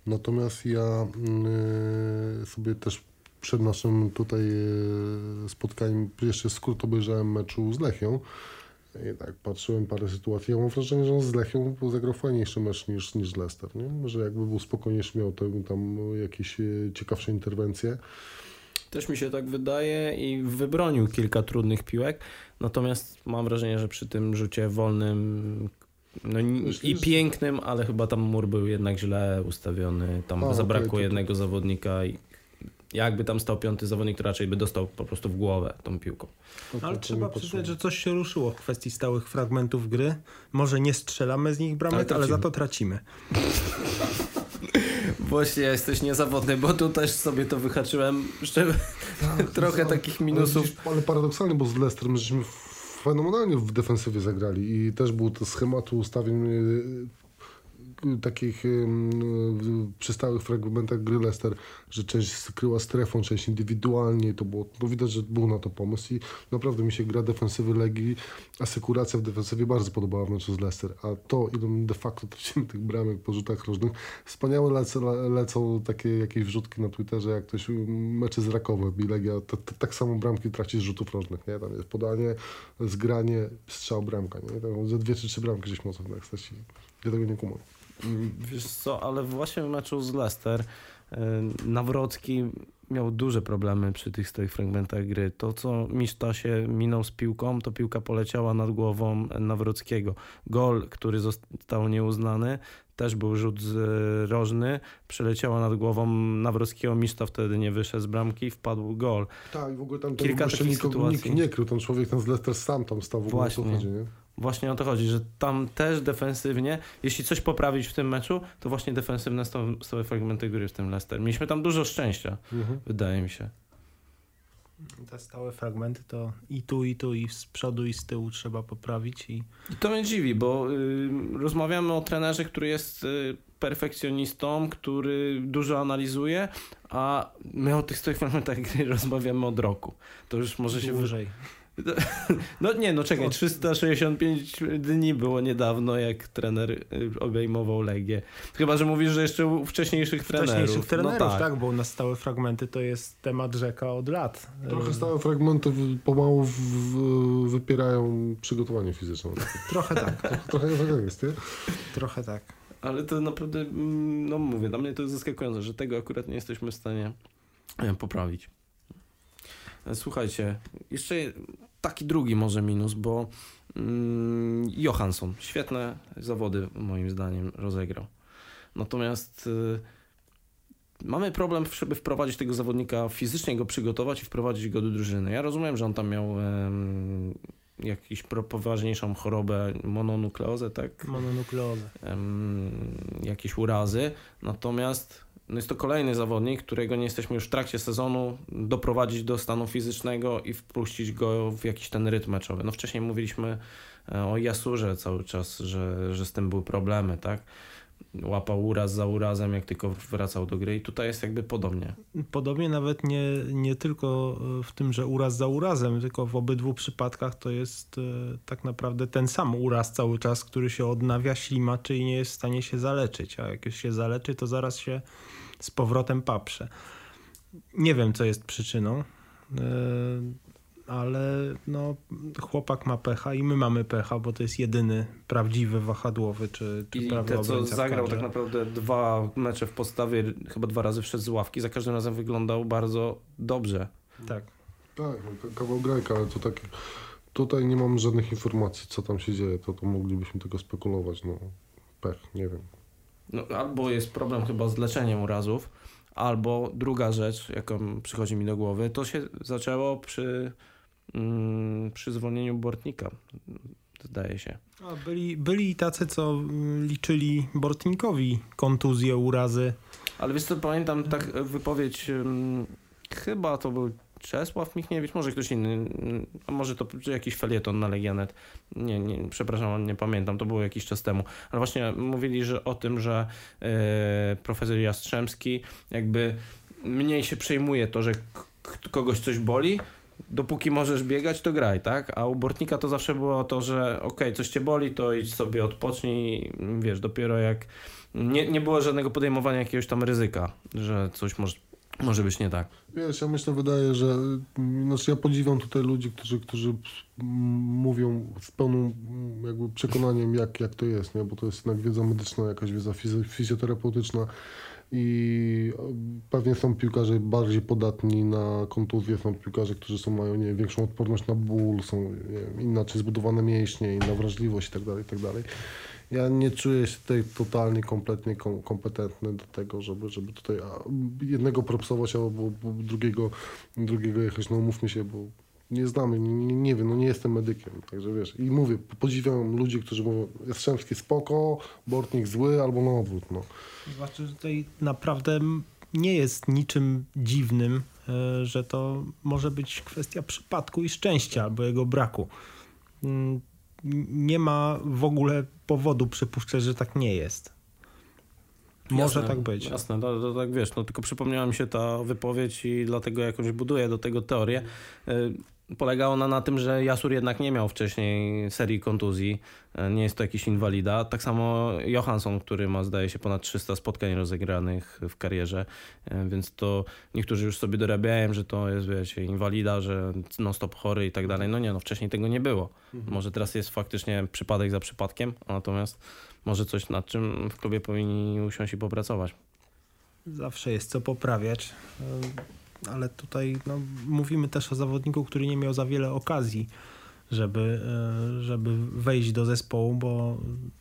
Natomiast ja mm, sobie też przed naszym tutaj e, spotkaniem jeszcze skrót obejrzałem meczu z Lechią. I tak patrzyłem parę sytuacji. Ja mam wrażenie, że on z Lechią zagrał fajniejszy mecz niż, niż Leicester. Nie? Że jakby był spokojniejszy, miał te, tam jakieś e, ciekawsze interwencje. Też mi się tak wydaje i wybronił kilka trudnych piłek, natomiast mam wrażenie, że przy tym rzucie wolnym no, i pięknym, ale chyba tam mur był jednak źle ustawiony, tam A, zabrakło to- to- jednego zawodnika i jakby tam stał piąty zawodnik, to raczej by dostał po prostu w głowę tą piłką. No Ale trzeba przyznać, że coś się ruszyło w kwestii stałych fragmentów gry. Może nie strzelamy z nich bramek, Ale ale, za to tracimy. Właśnie jesteś niezawodny, bo tu też sobie to wyhaczyłem. Jeszcze trochę ale- takich minusów. Ale, ale paradoksalnie, bo z my żeśmy fenomenalnie w defensywie zagrali i też był to schematu ustawień y, takich ym, przy stałych fragmentach gry Leicester, że część skryła strefą, część indywidualnie, to było, no widać, że był na to pomysł i naprawdę mi się gra defensywy Legii, asekuracja w defensywie bardzo podobała w meczu z Leicester, a to ile de facto tracimy tych bramek po rzutach rożnych, wspaniałe lecą, lecą takie jakieś wrzutki na Twitterze, jak ktoś mecze zrakowe i Legia, tak samo bramki traci z rzutów rożnych, nie? Tam jest podanie, zgranie, strzał, bramka, nie? Tam ze dwie czy trzy bramki żeśmy mocno tak stracili. Ja tego nie kumam. Wiesz co, ale właśnie w meczu z Leicester y, Nawrocki miał duże problemy przy tych swoich fragmentach gry. To, co Miszta się minął z piłką, to piłka poleciała nad głową Nawrockiego. Gol, który został nieuznany, też był rzut z rożny, przeleciała nad głową Nawrockiego, Miszta wtedy nie wyszedł z bramki, wpadł gol. Tak, i w ogóle tam Kilka takich sytuacji. nikt nie krył, ten człowiek ten z Leicester sam tam stał w ogóle, Właśnie. chodzi, nie? Właśnie o to chodzi, że tam też defensywnie, jeśli coś poprawić w tym meczu, to właśnie defensywne stałe, stałe fragmenty gry w tym Leicester. Mieliśmy tam dużo szczęścia, Mhm. wydaje mi się. Te stałe fragmenty to i tu, i tu, i z przodu, i z tyłu trzeba poprawić. I I to mnie dziwi, bo y, rozmawiamy o trenerze, który jest y, perfekcjonistą, który dużo analizuje, a my o tych stałych fragmentach gry rozmawiamy od roku. To już może się... wy- dłużej. No nie, no czekaj, 365 dni było niedawno, jak trener y, obejmował Legię. Chyba, że mówisz, że jeszcze u wcześniejszych trenerów. Wcześniejszych trenerów, no tak. tak. bo u nas stałe fragmenty to jest temat rzeka od lat. Trochę E, stałe fragmenty pomału w, w, wypierają przygotowanie fizyczne. Trochę tak, Trochę tak jest, nie? trochę tak. Ale to naprawdę, mm, no mówię, dla mnie to jest zaskakujące, że tego akurat nie jesteśmy w stanie e, poprawić. Słuchajcie, jeszcze taki drugi może minus, bo mm, Johansson świetne zawody moim zdaniem rozegrał. Natomiast y, mamy problem, żeby wprowadzić tego zawodnika, fizycznie go przygotować i wprowadzić go do drużyny. Ja rozumiem, że on tam miał em, jakąś poważniejszą chorobę, mononukleozę, tak? Mononukleozę. em, jakieś urazy. Natomiast no jest to kolejny zawodnik, którego nie jesteśmy już w trakcie sezonu doprowadzić do stanu fizycznego i wpuścić go w jakiś ten rytm meczowy. No wcześniej mówiliśmy e, o Jasurze cały czas, że, że z tym były problemy, tak? Łapał uraz za urazem, jak tylko wracał do gry i tutaj jest jakby podobnie. Podobnie nawet nie, nie tylko e, w tym, że uraz za urazem, tylko w obydwu przypadkach to jest e, tak naprawdę ten sam uraz cały czas, który się odnawia, ślimaczy i nie jest w stanie się zaleczyć. A jak już się zaleczy, to zaraz się z powrotem paprze. Nie wiem, co jest przyczyną, e, ale no, chłopak ma pecha i my mamy pecha, bo to jest jedyny prawdziwy wahadłowy czy, czy I prawy te, co zagrał tak naprawdę dwa mecze w podstawie, chyba dwa razy wszedł z ławki, za każdym razem wyglądał bardzo dobrze. Tak. Tak, ka- kawał grajka, ale to tak... Tutaj nie mam żadnych informacji, co tam się dzieje, to, to moglibyśmy tylko spekulować, no. Pech, nie wiem. No, albo jest problem chyba z leczeniem urazów, albo druga rzecz, jaką przychodzi mi do głowy, to się zaczęło przy, mm, przy zwolnieniu Bortnika, zdaje się. A byli, byli tacy, co liczyli Bortnikowi kontuzje, urazy. Ale wiesz co, pamiętam tak wypowiedź, mm, chyba to był Czesław Michniewicz, może ktoś inny, a może to jakiś felieton na Legionet, nie, nie, przepraszam, nie pamiętam, to było jakiś czas temu, ale właśnie mówili, że o tym, że e, profesor Jastrzębski jakby mniej się przejmuje to, że kogoś coś boli, dopóki możesz biegać, to graj, tak? A u Bortnika to zawsze było to, że okej, coś cię boli, to idź sobie odpocznij, wiesz, dopiero jak nie, nie było żadnego podejmowania jakiegoś tam ryzyka, że coś może, może być nie tak. Wiesz, ja myślę, wydaje, że znaczy ja podziwiam tutaj ludzi, którzy, którzy mówią z pełnym jakby przekonaniem, jak, jak to jest, nie? bo to jest jednak wiedza medyczna, jakaś wiedza fizjoterapeutyczna i pewnie są piłkarze bardziej podatni na kontuzje, są piłkarze, którzy są, mają nie, większą odporność na ból, są nie inaczej zbudowane mięśnie, inna wrażliwość itd., itd. Ja nie czuję się tutaj totalnie, kompletnie kom, kompetentny do tego, żeby, żeby tutaj jednego propsować, albo bo drugiego, drugiego jechać. No umówmy się, bo nie znamy, nie, nie wiem, no nie jestem medykiem, także wiesz. I mówię, podziwiam ludzi, którzy mówią, Jastrzębski spoko, Bortnik zły, albo na odwrót, no. Znaczy, że tutaj naprawdę nie jest niczym dziwnym, e, że to może być kwestia przypadku i szczęścia albo jego braku. Nie ma w ogóle powodu przypuszczać, że tak nie jest. Może Jasne, tak być. Jasne, to, to tak wiesz, no tylko przypomniała mi się ta wypowiedź i dlatego jakoś buduję do tego teorię. Polega ona na tym, że Jasur jednak nie miał wcześniej serii kontuzji, y, nie jest to jakiś inwalida. Tak samo Johansson, który ma zdaje się ponad 300 spotkań rozegranych w karierze, y, więc to niektórzy już sobie dorabiają, że to jest wiecie, inwalida, że non stop chory i tak dalej. No nie, no wcześniej tego nie było. Może teraz jest faktycznie przypadek za przypadkiem, natomiast może coś nad czym w klubie powinni usiąść i popracować. Zawsze jest co poprawiać, e, ale tutaj no, mówimy też o zawodniku, który nie miał za wiele okazji, żeby, e, żeby wejść do zespołu, bo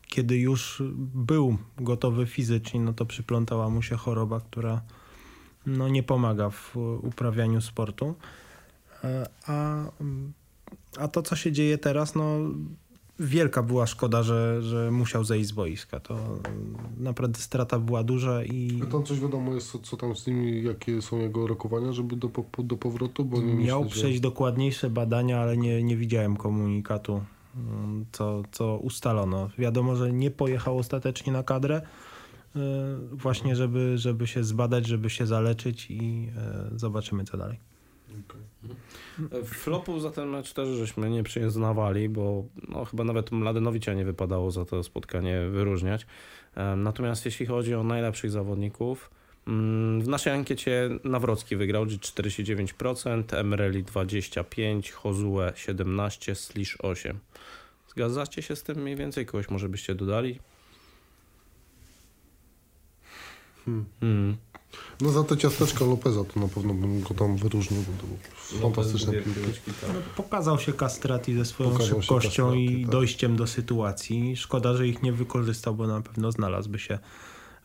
kiedy już był gotowy fizycznie, no to przyplątała mu się choroba, która no, nie pomaga w uprawianiu sportu. E, A, a to, co się dzieje teraz, no wielka była szkoda, że, że musiał zejść z boiska. To naprawdę strata była duża i A tam coś wiadomo jest, co, co tam z nimi, jakie są jego rokowania, żeby do, po, do powrotu, bo nie miał myślę, że- przejść dokładniejsze badania, ale nie, nie widziałem komunikatu, mm, co, co ustalono. Wiadomo, że nie pojechał ostatecznie na kadrę, y, właśnie żeby, żeby się zbadać, żeby się zaleczyć i y, zobaczymy co dalej. Flopu za ten mecz też żeśmy nie przyznawali, bo no, chyba nawet Mladenowicza nie wypadało za to spotkanie wyróżniać. Em, Natomiast jeśli chodzi o najlepszych zawodników, mm, w naszej ankiecie Nawrocki wygrał 49%, Emreli 25%, Hozue 17%, Slisz 8%. Zgadzacie się z tym mniej więcej? Kogoś może byście dodali? Hmm. Hmm. No za te ciasteczka Lopeza to na pewno bym go tam wyróżnił, bo to był fantastyczny piłki. No, pokazał się Castrati ze swoją Pokazał szybkością Castrati, i tak. dojściem do sytuacji. Szkoda, że ich nie wykorzystał, bo na pewno znalazłby się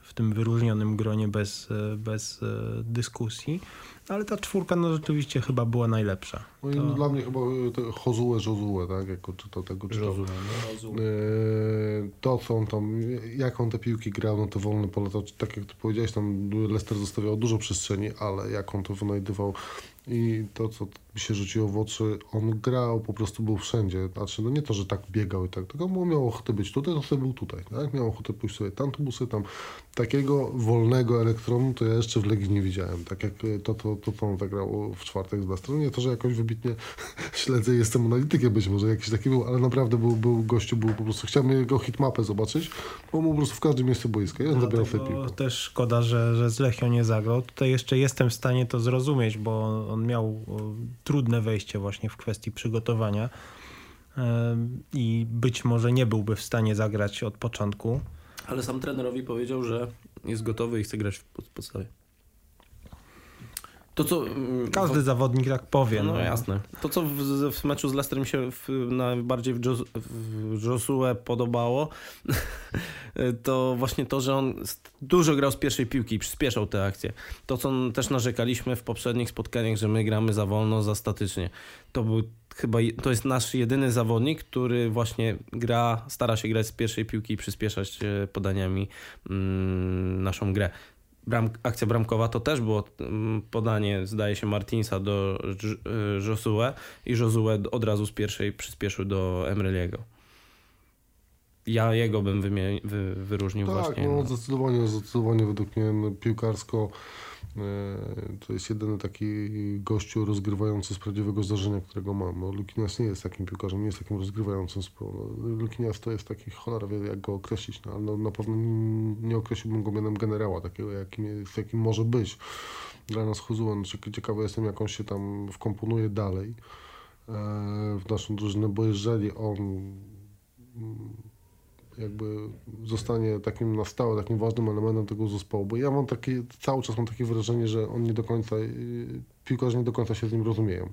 w tym wyróżnionym gronie bez, e, bez e, dyskusji. Ale ta czwórka no rzeczywiście chyba była najlepsza. No i To- dla mnie chyba y, te Jozue, Jozue, tak, jako czytał tego, czytał. Rozumiem. Eee, To, co on tam, jak on te piłki grał, no to wolny pole, to tak jak ty powiedziałeś, tam Leicester zostawiał dużo przestrzeni, ale jak on to wynajdywał i to, co mi się rzuciło w oczy, on grał, po prostu był wszędzie. Znaczy, no nie to, że tak biegał i tak, tylko mu miał ochotę być tutaj, to sobie był tutaj, tak? Miał ochotę pójść sobie tam, to był sobie tam. Takiego wolnego elektronu to ja jeszcze w Legii nie widziałem, tak jak y, to, to, to co on zagrał w czwartek z Leicesterem. Nie to, że jakoś wybitnie śledzę, jestem analitykiem być może jakiś taki był, ale naprawdę był, był gościu, był po prostu, chciałem jego hitmapę zobaczyć, bo mu po prostu w każdym miejscu boiska, ja zabierał sobie Dlatego piłkę. też szkoda, że, że z Lechią nie zagrał. Tutaj jeszcze jestem w stanie to zrozumieć, bo on miał trudne wejście właśnie w kwestii przygotowania i być może nie byłby w stanie zagrać od początku. Ale sam trenerowi powiedział, że jest gotowy i chce grać w pod- podstawie. To co... mm, Każdy zawodnik tak powie. No, jasne. To, co w, w meczu z Leicester mi się w, najbardziej w, Jos, w Josue podobało, to właśnie to, że on dużo grał z pierwszej piłki i przyspieszał te akcje. To, co też narzekaliśmy w poprzednich spotkaniach, że my gramy za wolno, za statycznie. To był chyba, to jest nasz jedyny zawodnik, który właśnie gra, stara się grać z pierwszej piłki i przyspieszać e, podaniami mm, naszą grę. Bram, akcja bramkowa to też było mm, podanie, zdaje się, Martinsa do y, Josue i Josue od razu z pierwszej przyspieszył do Emreliego. Ja jego bym wymie- wy, wyróżnił Tak, właśnie. no zdecydowanie, zdecydowanie według mnie no, piłkarsko e, to jest jedyny taki gościu rozgrywający z prawdziwego zdarzenia, którego mam. No, Lukinias nie jest takim piłkarzem, nie jest takim rozgrywającym. no, Lukinias to jest taki, cholera wie jak go określić, no, ale no, na pewno nie, nie określiłbym go mianem generała, takiego jakim, jest, jakim może być. Dla nas Huzuan, ciekawy jestem jak on się tam wkomponuje dalej e, w naszą drużynę, bo jeżeli on mm, jakby zostanie takim na stałe, takim ważnym elementem tego zespołu, bo ja mam takie, cały czas mam takie wrażenie, że on nie do końca, yy, piłkarze nie do końca się z nim rozumieją.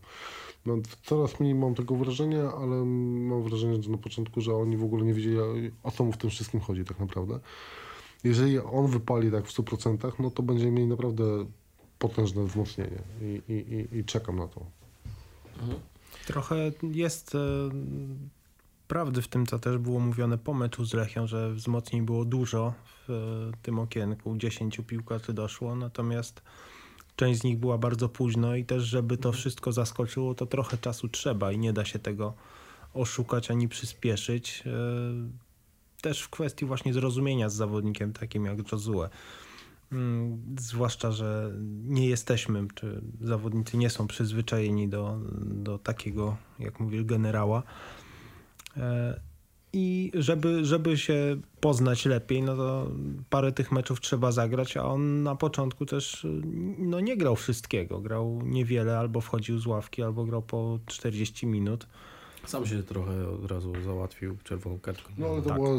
No, coraz mniej mam tego wrażenia, ale mam wrażenie, że na początku, że oni w ogóle nie wiedzieli, o co mu w tym wszystkim chodzi tak naprawdę. Jeżeli on wypali tak w 100%, no to będziemy mieli naprawdę potężne wzmocnienie i, i, i, i czekam na to. Trochę jest e, prawdy w tym, co też było mówione po meczu z Lechią, że wzmocnień było dużo w e, tym okienku. 10 piłkarzy doszło, natomiast część z nich była bardzo późno i też, żeby to wszystko zaskoczyło, to trochę czasu trzeba i nie da się tego oszukać ani przyspieszyć. E, też w kwestii właśnie zrozumienia z zawodnikiem takim jak Josue. Mm, zwłaszcza, że nie jesteśmy, czy zawodnicy nie są przyzwyczajeni do, do takiego, jak mówię, generała. E, I żeby, żeby się poznać lepiej, no to parę tych meczów trzeba zagrać, a on na początku też no nie grał wszystkiego. Grał niewiele, albo wchodził z ławki, albo grał po 40 minut. Sam się trochę od razu załatwił czerwoną kartką. No ale to Tak. była,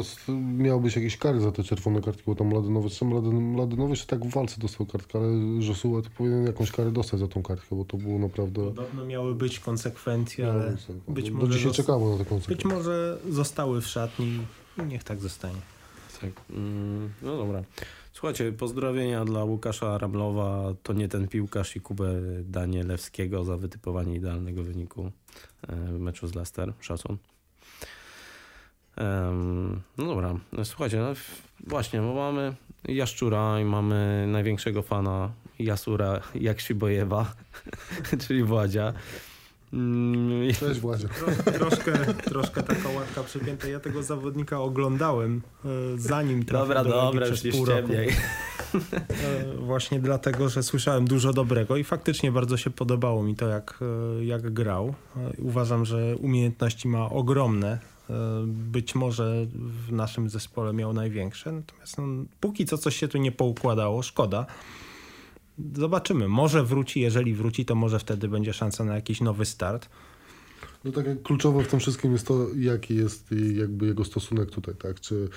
miał być jakiś kary za te czerwone kartki, bo tam Ladynowy, sam Ladyn, Ladynowy jeszcze tak w walce dostał kartkę, ale Josue to powinien jakąś karę dostać za tą kartkę, bo to było naprawdę... Podobno miały być konsekwencje, ale być być do może dzisiaj zos- czekamy na taką być może zostały w szatni i niech tak zostanie. Tak. Mm, No dobra. Słuchajcie, pozdrowienia dla Łukasza Ramlowa. To nie ten piłkarz i Kubę Danielewskiego za wytypowanie idealnego wyniku e, w meczu z Leicester. Szacun. No dobra, słuchajcie, no właśnie, bo mamy Jaszczura i mamy największego fana Jasura Jakszybojewa, czyli Władzia. Mm, Cześć Władzia. Tro, troszkę, troszkę taka łatka przypięta. Ja tego zawodnika oglądałem e, zanim trafił Dobra, do dobra, przez pół roku. E, Właśnie dlatego, że słyszałem dużo dobrego i faktycznie bardzo się podobało mi to, jak, e, jak grał. Uważam, że umiejętności ma ogromne. Być może w naszym zespole miał największe, natomiast no, póki co coś się tu nie poukładało, szkoda. Zobaczymy. Może wróci, jeżeli wróci, to może wtedy będzie szansa na jakiś nowy start. No tak kluczowe w tym wszystkim jest to, jaki jest jakby jego stosunek tutaj, tak? Czy,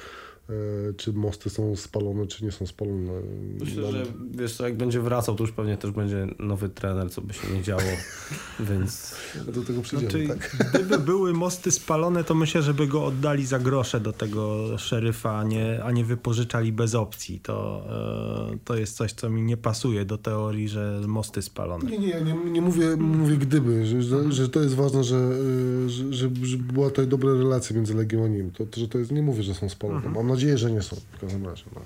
czy mosty są spalone, czy nie są spalone. Myślę, Mam- że wiesz co, jak będzie wracał, to już pewnie też będzie nowy trener, co by się nie działo, więc Do tego przyjdziemy, Znaczy, tak? gdyby były mosty spalone, to myślę, że by go oddali za grosze do tego szeryfa, a nie, a nie wypożyczali bez opcji. To, e, to jest coś, co mi nie pasuje do teorii, że mosty spalone. Nie, nie, ja nie, nie mówię, mówię gdyby, że, że, że to jest ważne, że, y, że, że, że była tutaj dobra relacja między Legią a nim. To, to, że to jest, nie mówię, że są spalone. Mam nadzieję, że nie są w każdym razie. No.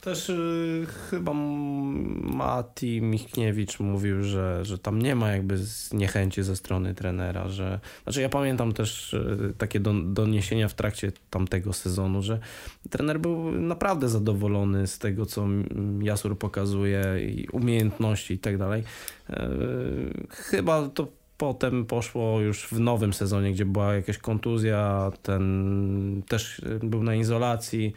też y, chyba Mati Michniewicz mówił, że, że tam nie ma jakby niechęci ze strony trenera, że znaczy ja pamiętam też y, takie don, doniesienia w trakcie tamtego sezonu, że trener był naprawdę zadowolony z tego, co Jasur pokazuje i umiejętności i tak dalej. Y, Chyba to potem poszło już w nowym sezonie, gdzie była jakaś kontuzja, ten też y, był na izolacji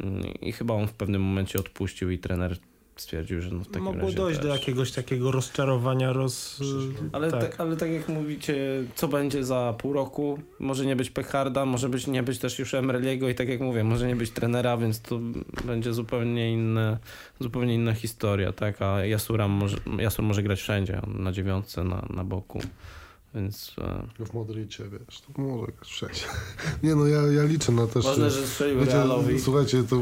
mm, i chyba on w pewnym momencie odpuścił i trener stwierdził, że no w takim Mogło razie dojść też. do jakiegoś takiego rozczarowania, roz... Ale tak. tak. ale tak jak mówicie, co będzie za pół roku? Może nie być Pecharda, może być, nie być też już Emreliego i tak jak mówię, może nie być trenera, więc to będzie zupełnie inne, zupełnie inna historia, tak? A Jasura może, Jasur może grać wszędzie, na dziewiątce, na, na boku, więc e, W Madrycie, wiesz, to może wszędzie. Nie no, ja, ja liczę na też... ważne, że strzelił Wiecie, Realowi. słuchajcie, to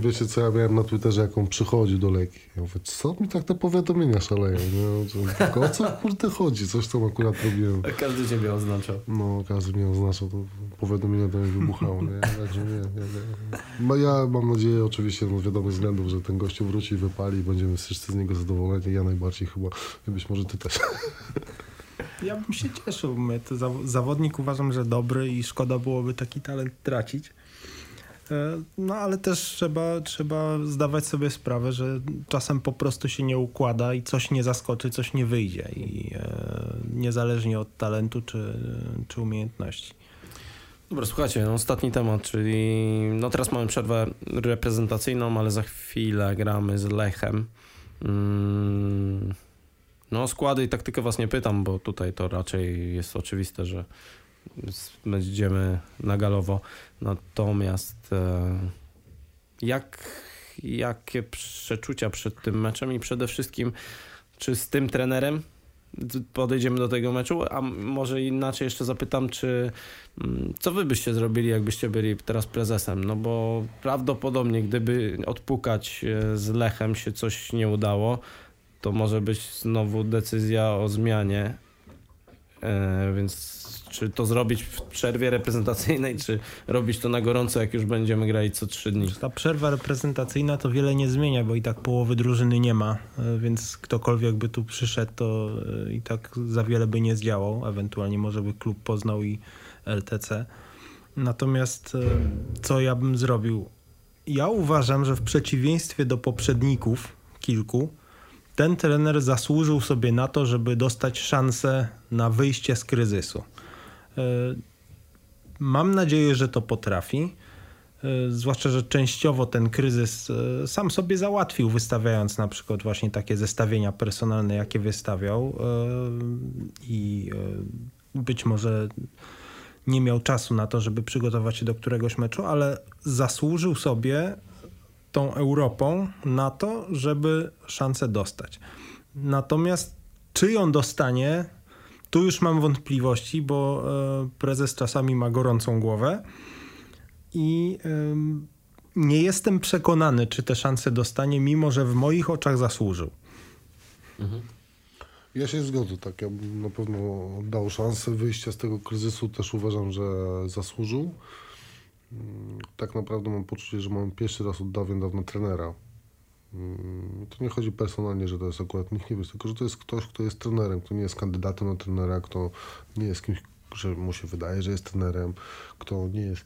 wiecie, co ja miałem na Twitterze, jak on przychodził do Legii. Ja mówię, co mi tak te powiadomienia szaleją? Nie? Tylko o co kurde chodzi? Coś tam akurat robiłem. Każdy ciebie oznaczał. No, każdy mnie oznaczał, to powiadomienie do mnie wybuchało, nie? Także nie, nie, nie. No, ja mam nadzieję oczywiście, no, z wiadomych względów, że ten gościu wróci i wypali i będziemy wszyscy z niego zadowoleni. Ja najbardziej chyba, być może ty też. Ja bym się cieszył. My, to zaw- zawodnik uważam, że dobry i szkoda byłoby taki talent tracić. E, No ale też trzeba, trzeba zdawać sobie sprawę, że czasem po prostu się nie układa i coś nie zaskoczy, coś nie wyjdzie. I e, niezależnie od talentu czy, czy umiejętności. Dobra, słuchajcie, no, ostatni temat, czyli no teraz mamy przerwę reprezentacyjną, ale za chwilę gramy z Lechem. Mm, No składy i taktykę was nie pytam, bo tutaj to raczej jest oczywiste, że będziemy na galowo. Natomiast e, jak, jakie przeczucia przed tym meczem i przede wszystkim czy z tym trenerem podejdziemy do tego meczu, a może inaczej jeszcze zapytam, czy Mm, Co wy byście zrobili, jakbyście byli teraz prezesem? No bo prawdopodobnie, gdyby odpukać e, z Lechem się coś nie udało, to może być znowu decyzja o zmianie E, więc czy to zrobić w przerwie reprezentacyjnej, czy robić to na gorąco, jak już będziemy grać co trzy dni? Ta przerwa reprezentacyjna to wiele nie zmienia, bo i tak połowy drużyny nie ma, e, więc ktokolwiek by tu przyszedł, to e, i tak za wiele by nie zdziałał. Ewentualnie może by klub poznał i LTC. Natomiast e, co ja bym zrobił? Ja uważam, że w przeciwieństwie do poprzedników kilku, ten trener zasłużył sobie na to, żeby dostać szansę na wyjście z kryzysu. E, mam nadzieję, że to potrafi. E, zwłaszcza, że częściowo ten kryzys e, sam sobie załatwił, wystawiając na przykład właśnie takie zestawienia personalne, jakie wystawiał, i być może nie miał czasu na to, żeby przygotować się do któregoś meczu, ale zasłużył sobie tą Europą na to, żeby szansę dostać. Natomiast czy ją dostanie, tu już mam wątpliwości, bo e, prezes czasami ma gorącą głowę i nie jestem przekonany, czy te szanse dostanie, mimo że w moich oczach zasłużył. Mhm. Ja się zgodzę, tak. Ja bym na pewno dał szansę wyjścia z tego kryzysu. Też uważam, że zasłużył. Mm, tak naprawdę mam poczucie, że mam pierwszy raz od dawien dawno trenera. Mm, to nie chodzi personalnie, że to jest akurat nikt nie wie, tylko że to jest ktoś, kto jest trenerem, kto nie jest kandydatem na trenera, kto nie jest kimś, że mu się wydaje, że jest trenerem, kto nie jest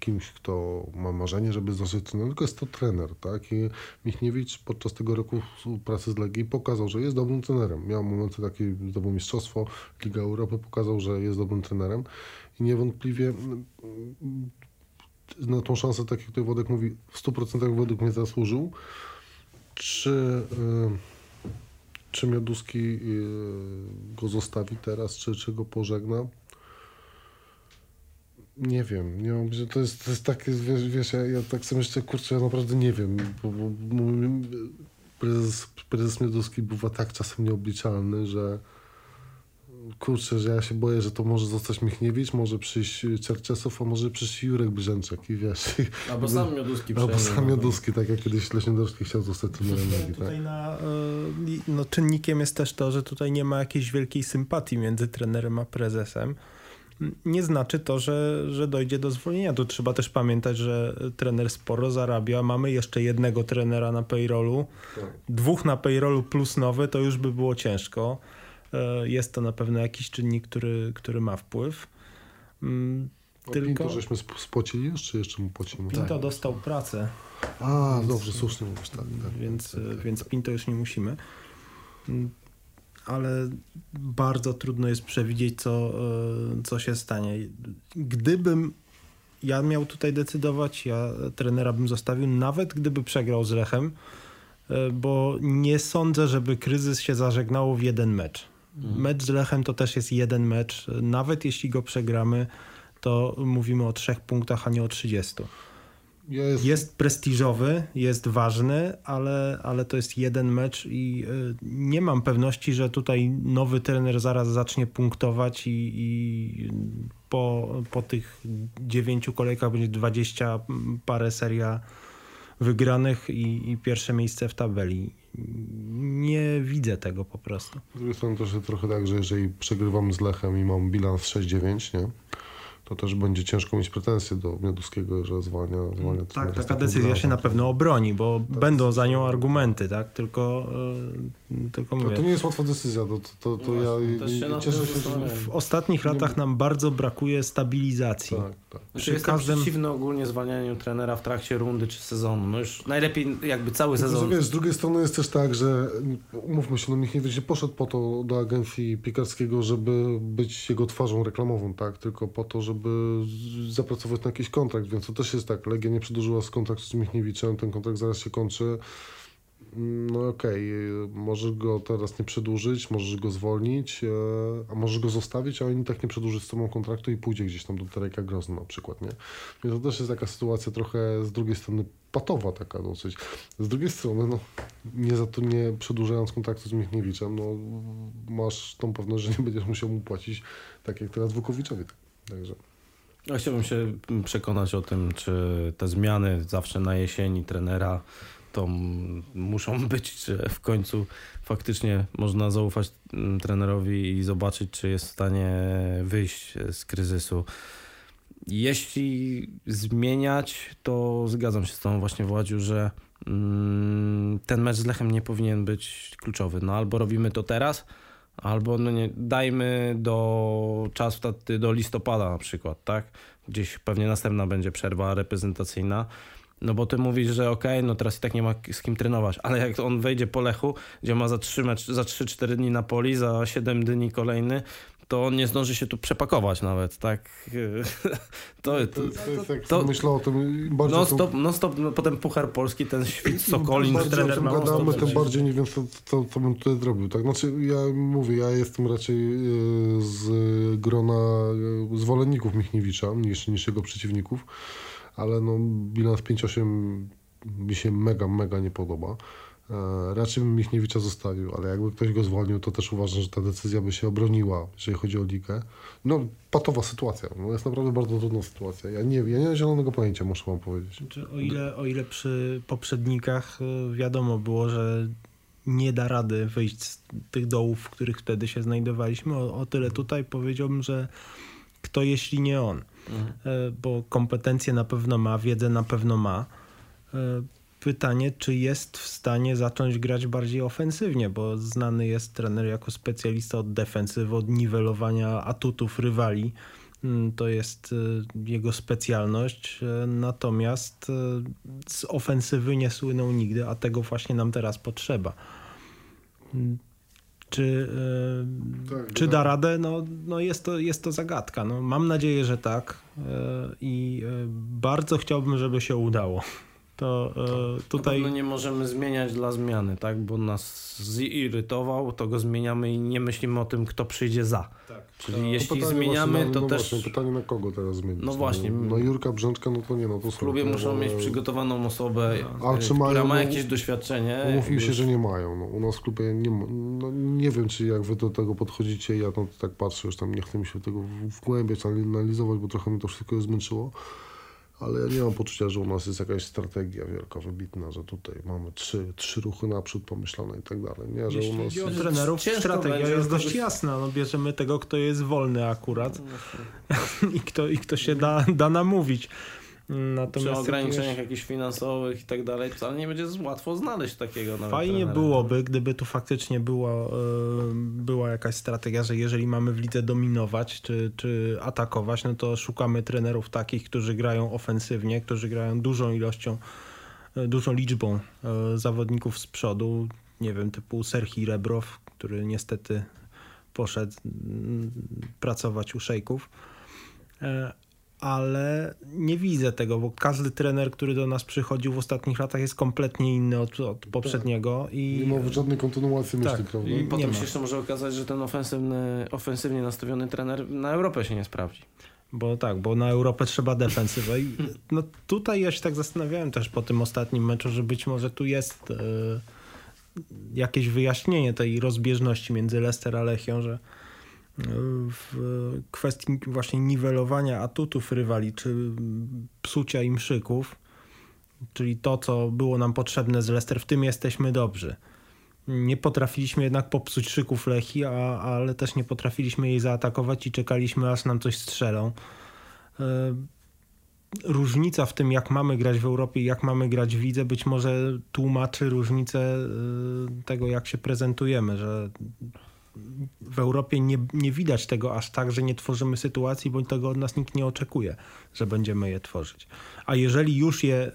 kimś, kto ma marzenie, żeby zostać trenerem, tylko jest to trener, tak? I Michniewicz podczas tego roku pracy z Legii pokazał, że jest dobrym trenerem. Miał momenty takie, zdobył mistrzostwo, Liga Europy pokazał, że jest dobrym trenerem i niewątpliwie na tą szansę, tak jak tutaj Wodek mówi, w 100% według mnie zasłużył. Czy, y, czy Mioduski y, go zostawi teraz, czy, czy go pożegna? Nie wiem, nie mam, to jest, to jest takie, wiesz, wiesz ja, ja tak sobie myślę, kurczę, ja naprawdę nie wiem, bo, bo, bo prezes, prezes Mioduski bywa tak czasem nieobliczalny, że kurczę, że ja się boję, że to może zostać Michniewicz, może przyjść Czerczesow, a może przyjść Jurek Brzęczek i wiesz. Albo sam Mioduski Albo sam Mioduski, tak jak kiedyś Leśniodorski chciał zostać trenerem Legii. Tutaj tak? na, e, no, czynnikiem jest też to, że tutaj nie ma jakiejś wielkiej sympatii między trenerem a prezesem. Nie znaczy to, że, że dojdzie do zwolnienia. Tu trzeba też pamiętać, że trener sporo zarabia. Mamy jeszcze jednego trenera na payrollu. Tak. Dwóch na payrollu plus nowy, to już by było ciężko. E, jest to na pewno jakiś czynnik, który, który ma wpływ. Mm, tylko... Pinto żeśmy spłacili czy jeszcze mu płacimy? Pinto tak. dostał pracę. A, więc, dobrze, słusznie mówisz, tak. tak więc, tak, tak, więc Pinto już nie musimy. Mm, ale bardzo trudno jest przewidzieć, co, e, co się stanie. Gdybym ja miał tutaj decydować, ja trenera bym zostawił, nawet gdyby przegrał z Lechem, e, bo nie sądzę, żeby kryzys się zażegnało w jeden mecz. Mhm. Mecz z Lechem to też jest jeden mecz. Nawet jeśli go przegramy, to mówimy o trzech punktach, a nie o 30. Jest... jest prestiżowy, jest ważny, ale, ale to jest jeden mecz i y, nie mam pewności, że tutaj nowy trener zaraz zacznie punktować i, i po, po tych dziewięciu kolejkach będzie 20 parę seria wygranych i, i pierwsze miejsce w tabeli nie widzę tego po prostu. Z drugiej strony też trochę tak, że jeżeli przegrywam z Lechem i mam bilans 6-9, nie? To też będzie ciężko mieć pretensje do Mioduskiego, że zwalnia, zwalnia Tak, taka decyzja się na pewno obroni, bo tak, będą za nią argumenty, tak? Tylko, yy, tylko mówię. To, to, nie jest łatwa decyzja, to, to, to no ja się cieszę się, że... W ostatnich latach nam bardzo brakuje stabilizacji. Tak, tak. Znaczy, jestem każdym... przeciwny ogólnie zwalnianiu trenera w trakcie rundy czy sezonu. No już najlepiej jakby cały no sezon. Wiesz, z drugiej strony jest też tak, że umówmy się, no Michniewicz nie poszedł po to do agencji Pikarskiego, żeby być jego twarzą reklamową, tak? Tylko po to, żeby żeby zapracować na jakiś kontrakt, więc to też jest tak. Legia nie przedłużyła z kontraktu z Michniewiczem, ten kontrakt zaraz się kończy. No okej, okay. możesz go teraz nie przedłużyć, możesz go zwolnić, e, a możesz go zostawić, a oni tak nie przedłuży z tobą kontraktu i pójdzie gdzieś tam do Tereka Grozny na przykład, nie? Więc to też jest taka sytuacja trochę z drugiej strony patowa taka dosyć. Z drugiej strony, no, nie za to nie przedłużając kontraktu z Michniewiczem, no, masz tą pewność, że nie będziesz musiał mu płacić tak jak teraz Wukowiczowi. Także... Chciałbym się przekonać o tym, czy te zmiany zawsze na jesieni trenera to muszą być, że w końcu faktycznie można zaufać mm, trenerowi i zobaczyć, czy jest w stanie wyjść z kryzysu. Jeśli zmieniać, to zgadzam się z tą właśnie Władziu, że mm, ten mecz z Lechem nie powinien być kluczowy. No albo robimy to teraz, albo no nie, dajmy do czasu do listopada na przykład, tak? Gdzieś pewnie następna będzie przerwa reprezentacyjna. No bo ty mówisz, że okej, okay, no teraz i tak nie ma z kim trenować, ale jak on wejdzie po Lechu, gdzie ma za 3-4 dni na poli, za 7 dni kolejny, to on nie zdąży się tu przepakować nawet, tak? To, to, to, myślę o tym bardziej... No stop, no stop, no potem Puchar Polski, ten świt Sokolin, bardziej trener ma gadamy, tym bardziej nie wiem, co, co, co bym tutaj zrobił, tak? Znaczy, ja mówię, ja jestem raczej e, z grona e, zwolenników Michniewicza niż, niż jego przeciwników, ale no bilans 5-8 mi się mega, mega nie podoba. E, raczej bym Michniewicza zostawił, ale jakby ktoś go zwolnił, to też uważam, że ta decyzja by się obroniła, jeżeli chodzi o ligę. No, patowa sytuacja. No, jest naprawdę bardzo trudna sytuacja. Ja nie, ja nie mam zielonego pojęcia, muszę wam powiedzieć. Znaczy, o, ile, o ile przy poprzednikach e, wiadomo było, że nie da rady wyjść z tych dołów, w których wtedy się znajdowaliśmy, o, o tyle tutaj powiedziałbym, że kto jeśli nie on. Mhm. E, bo kompetencje na pewno ma, wiedzę na pewno ma pytanie, czy jest w stanie zacząć grać bardziej ofensywnie, bo znany jest trener jako specjalista od defensywy, od niwelowania atutów rywali. Mm, to jest y, jego specjalność, y, natomiast y, z ofensywy nie słynął nigdy, a tego właśnie nam teraz potrzeba. Mm, czy, tak, czy da radę? No, no jest, to, jest to zagadka. No, mam nadzieję, że tak i bardzo chciałbym, żeby się udało to e, tutaj... No nie możemy zmieniać dla zmiany, tak? Bo nas zirytował, to go zmieniamy i nie myślimy o tym, kto przyjdzie za. Tak. Czyli to jeśli zmieniamy, na, to no też... Właśnie, pytanie na kogo teraz zmienić? No właśnie. No, no Jurka Brzęczka, no to nie, no to W klubie muszą mieć przygotowaną osobę, A, e, która mają, ma no, jakieś doświadczenie. Mówił się, że nie mają. No, u nas w klubie nie ma, no, nie wiem, czy jak wy do tego podchodzicie, ja tam tak patrzę, już tam nie chcę mi się tego wgłębiać, analizować, bo trochę mi to wszystko zmęczyło ale ja nie mam poczucia, że u nas jest jakaś strategia wielka, wybitna, że tutaj mamy trzy, trzy ruchy naprzód pomyślane i tak dalej. Nie, że Jeśli u nas... chodzi o trenerów, strategia jest dość jasna. No, bierzemy tego, kto jest wolny akurat no, I, kto, i kto się da, da namówić. Natomiast Przy ograniczeniach jakichś finansowych i tak dalej, wcale nie będzie łatwo znaleźć takiego. Fajnie trenera. byłoby, gdyby tu faktycznie była, e, była jakaś strategia, że jeżeli mamy w lidze dominować czy, czy atakować, no to szukamy trenerów takich, którzy grają ofensywnie, którzy grają dużą ilością, e, dużą liczbą e, zawodników z przodu. Nie wiem, typu Serhii Rebrow, który niestety poszedł mm, pracować u szejków ale nie widzę tego, bo każdy trener, który do nas przychodził w ostatnich latach jest kompletnie inny od, od poprzedniego. Tak. I... Nie ma żadnej kontynuacji tak. myśli, prawda? I potem się jeszcze może okazać, że ten ofensywny, ofensywnie nastawiony trener na Europę się nie sprawdzi. Bo tak, bo na Europę trzeba defensywę. I no tutaj ja się tak zastanawiałem też po tym ostatnim meczu, że być może tu jest e, jakieś wyjaśnienie tej rozbieżności między Leicester a Lechią, że w kwestii właśnie niwelowania atutów rywali, czy psucia im szyków, czyli to, co było nam potrzebne z Leicester, w tym jesteśmy dobrzy. Nie potrafiliśmy jednak popsuć szyków Lechi, a, ale też nie potrafiliśmy jej zaatakować i czekaliśmy, aż nam coś strzelą. E, różnica w tym, jak mamy grać w Europie i jak mamy grać w widze, być może tłumaczy różnicę e, tego, jak się prezentujemy, że w Europie nie, nie widać tego aż tak, że nie tworzymy sytuacji, bo tego od nas nikt nie oczekuje, że będziemy je tworzyć. A jeżeli już je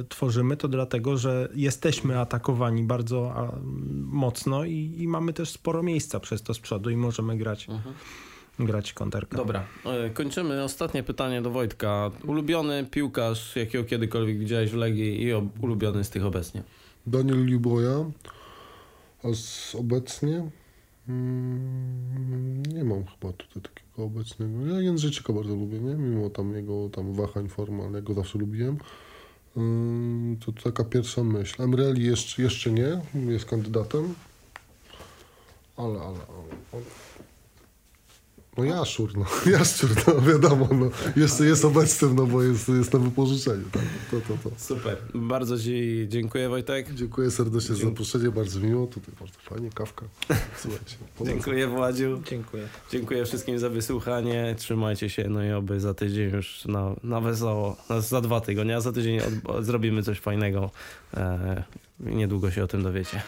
y, tworzymy, to dlatego, że jesteśmy atakowani bardzo a, mocno i, i, mamy też sporo miejsca przez to z przodu i możemy grać. Mhm grać konterka. Dobra, e, kończymy. Ostatnie pytanie do Wojtka. Ulubiony piłkarz, jakiego kiedykolwiek widziałeś w Legii i ulubiony z tych obecnie? Daniel Liboja, a z obecnie Mm, nie mam chyba tutaj takiego obecnego. Ja Jędrzejczyka bardzo lubię, nie? Mimo tam jego tam wahań formy, ale go zawsze lubiłem. Mm, to taka pierwsza myśl. Emreli jeszcze, jeszcze nie, jest kandydatem. Ale, ale, ale. No jaszczur, no. Jaszczur, no wiadomo, no. Jeszcze jest obecny, no bo jest, jest na wypożyczeniu. Tak? To, to, to. Super. Bardzo Ci dziękuję Wojtek. Dziękuję serdecznie za zaproszenie, bardzo miło. Tutaj bardzo fajnie, kawka. Słuchajcie. Dziękuję Władziu. Dziękuję. Dziękuję wszystkim za wysłuchanie. Trzymajcie się, no i oby za tydzień już na, na wesoło, na, za dwa tygodnie, a za tydzień od, zrobimy coś fajnego. E, niedługo się o tym dowiecie.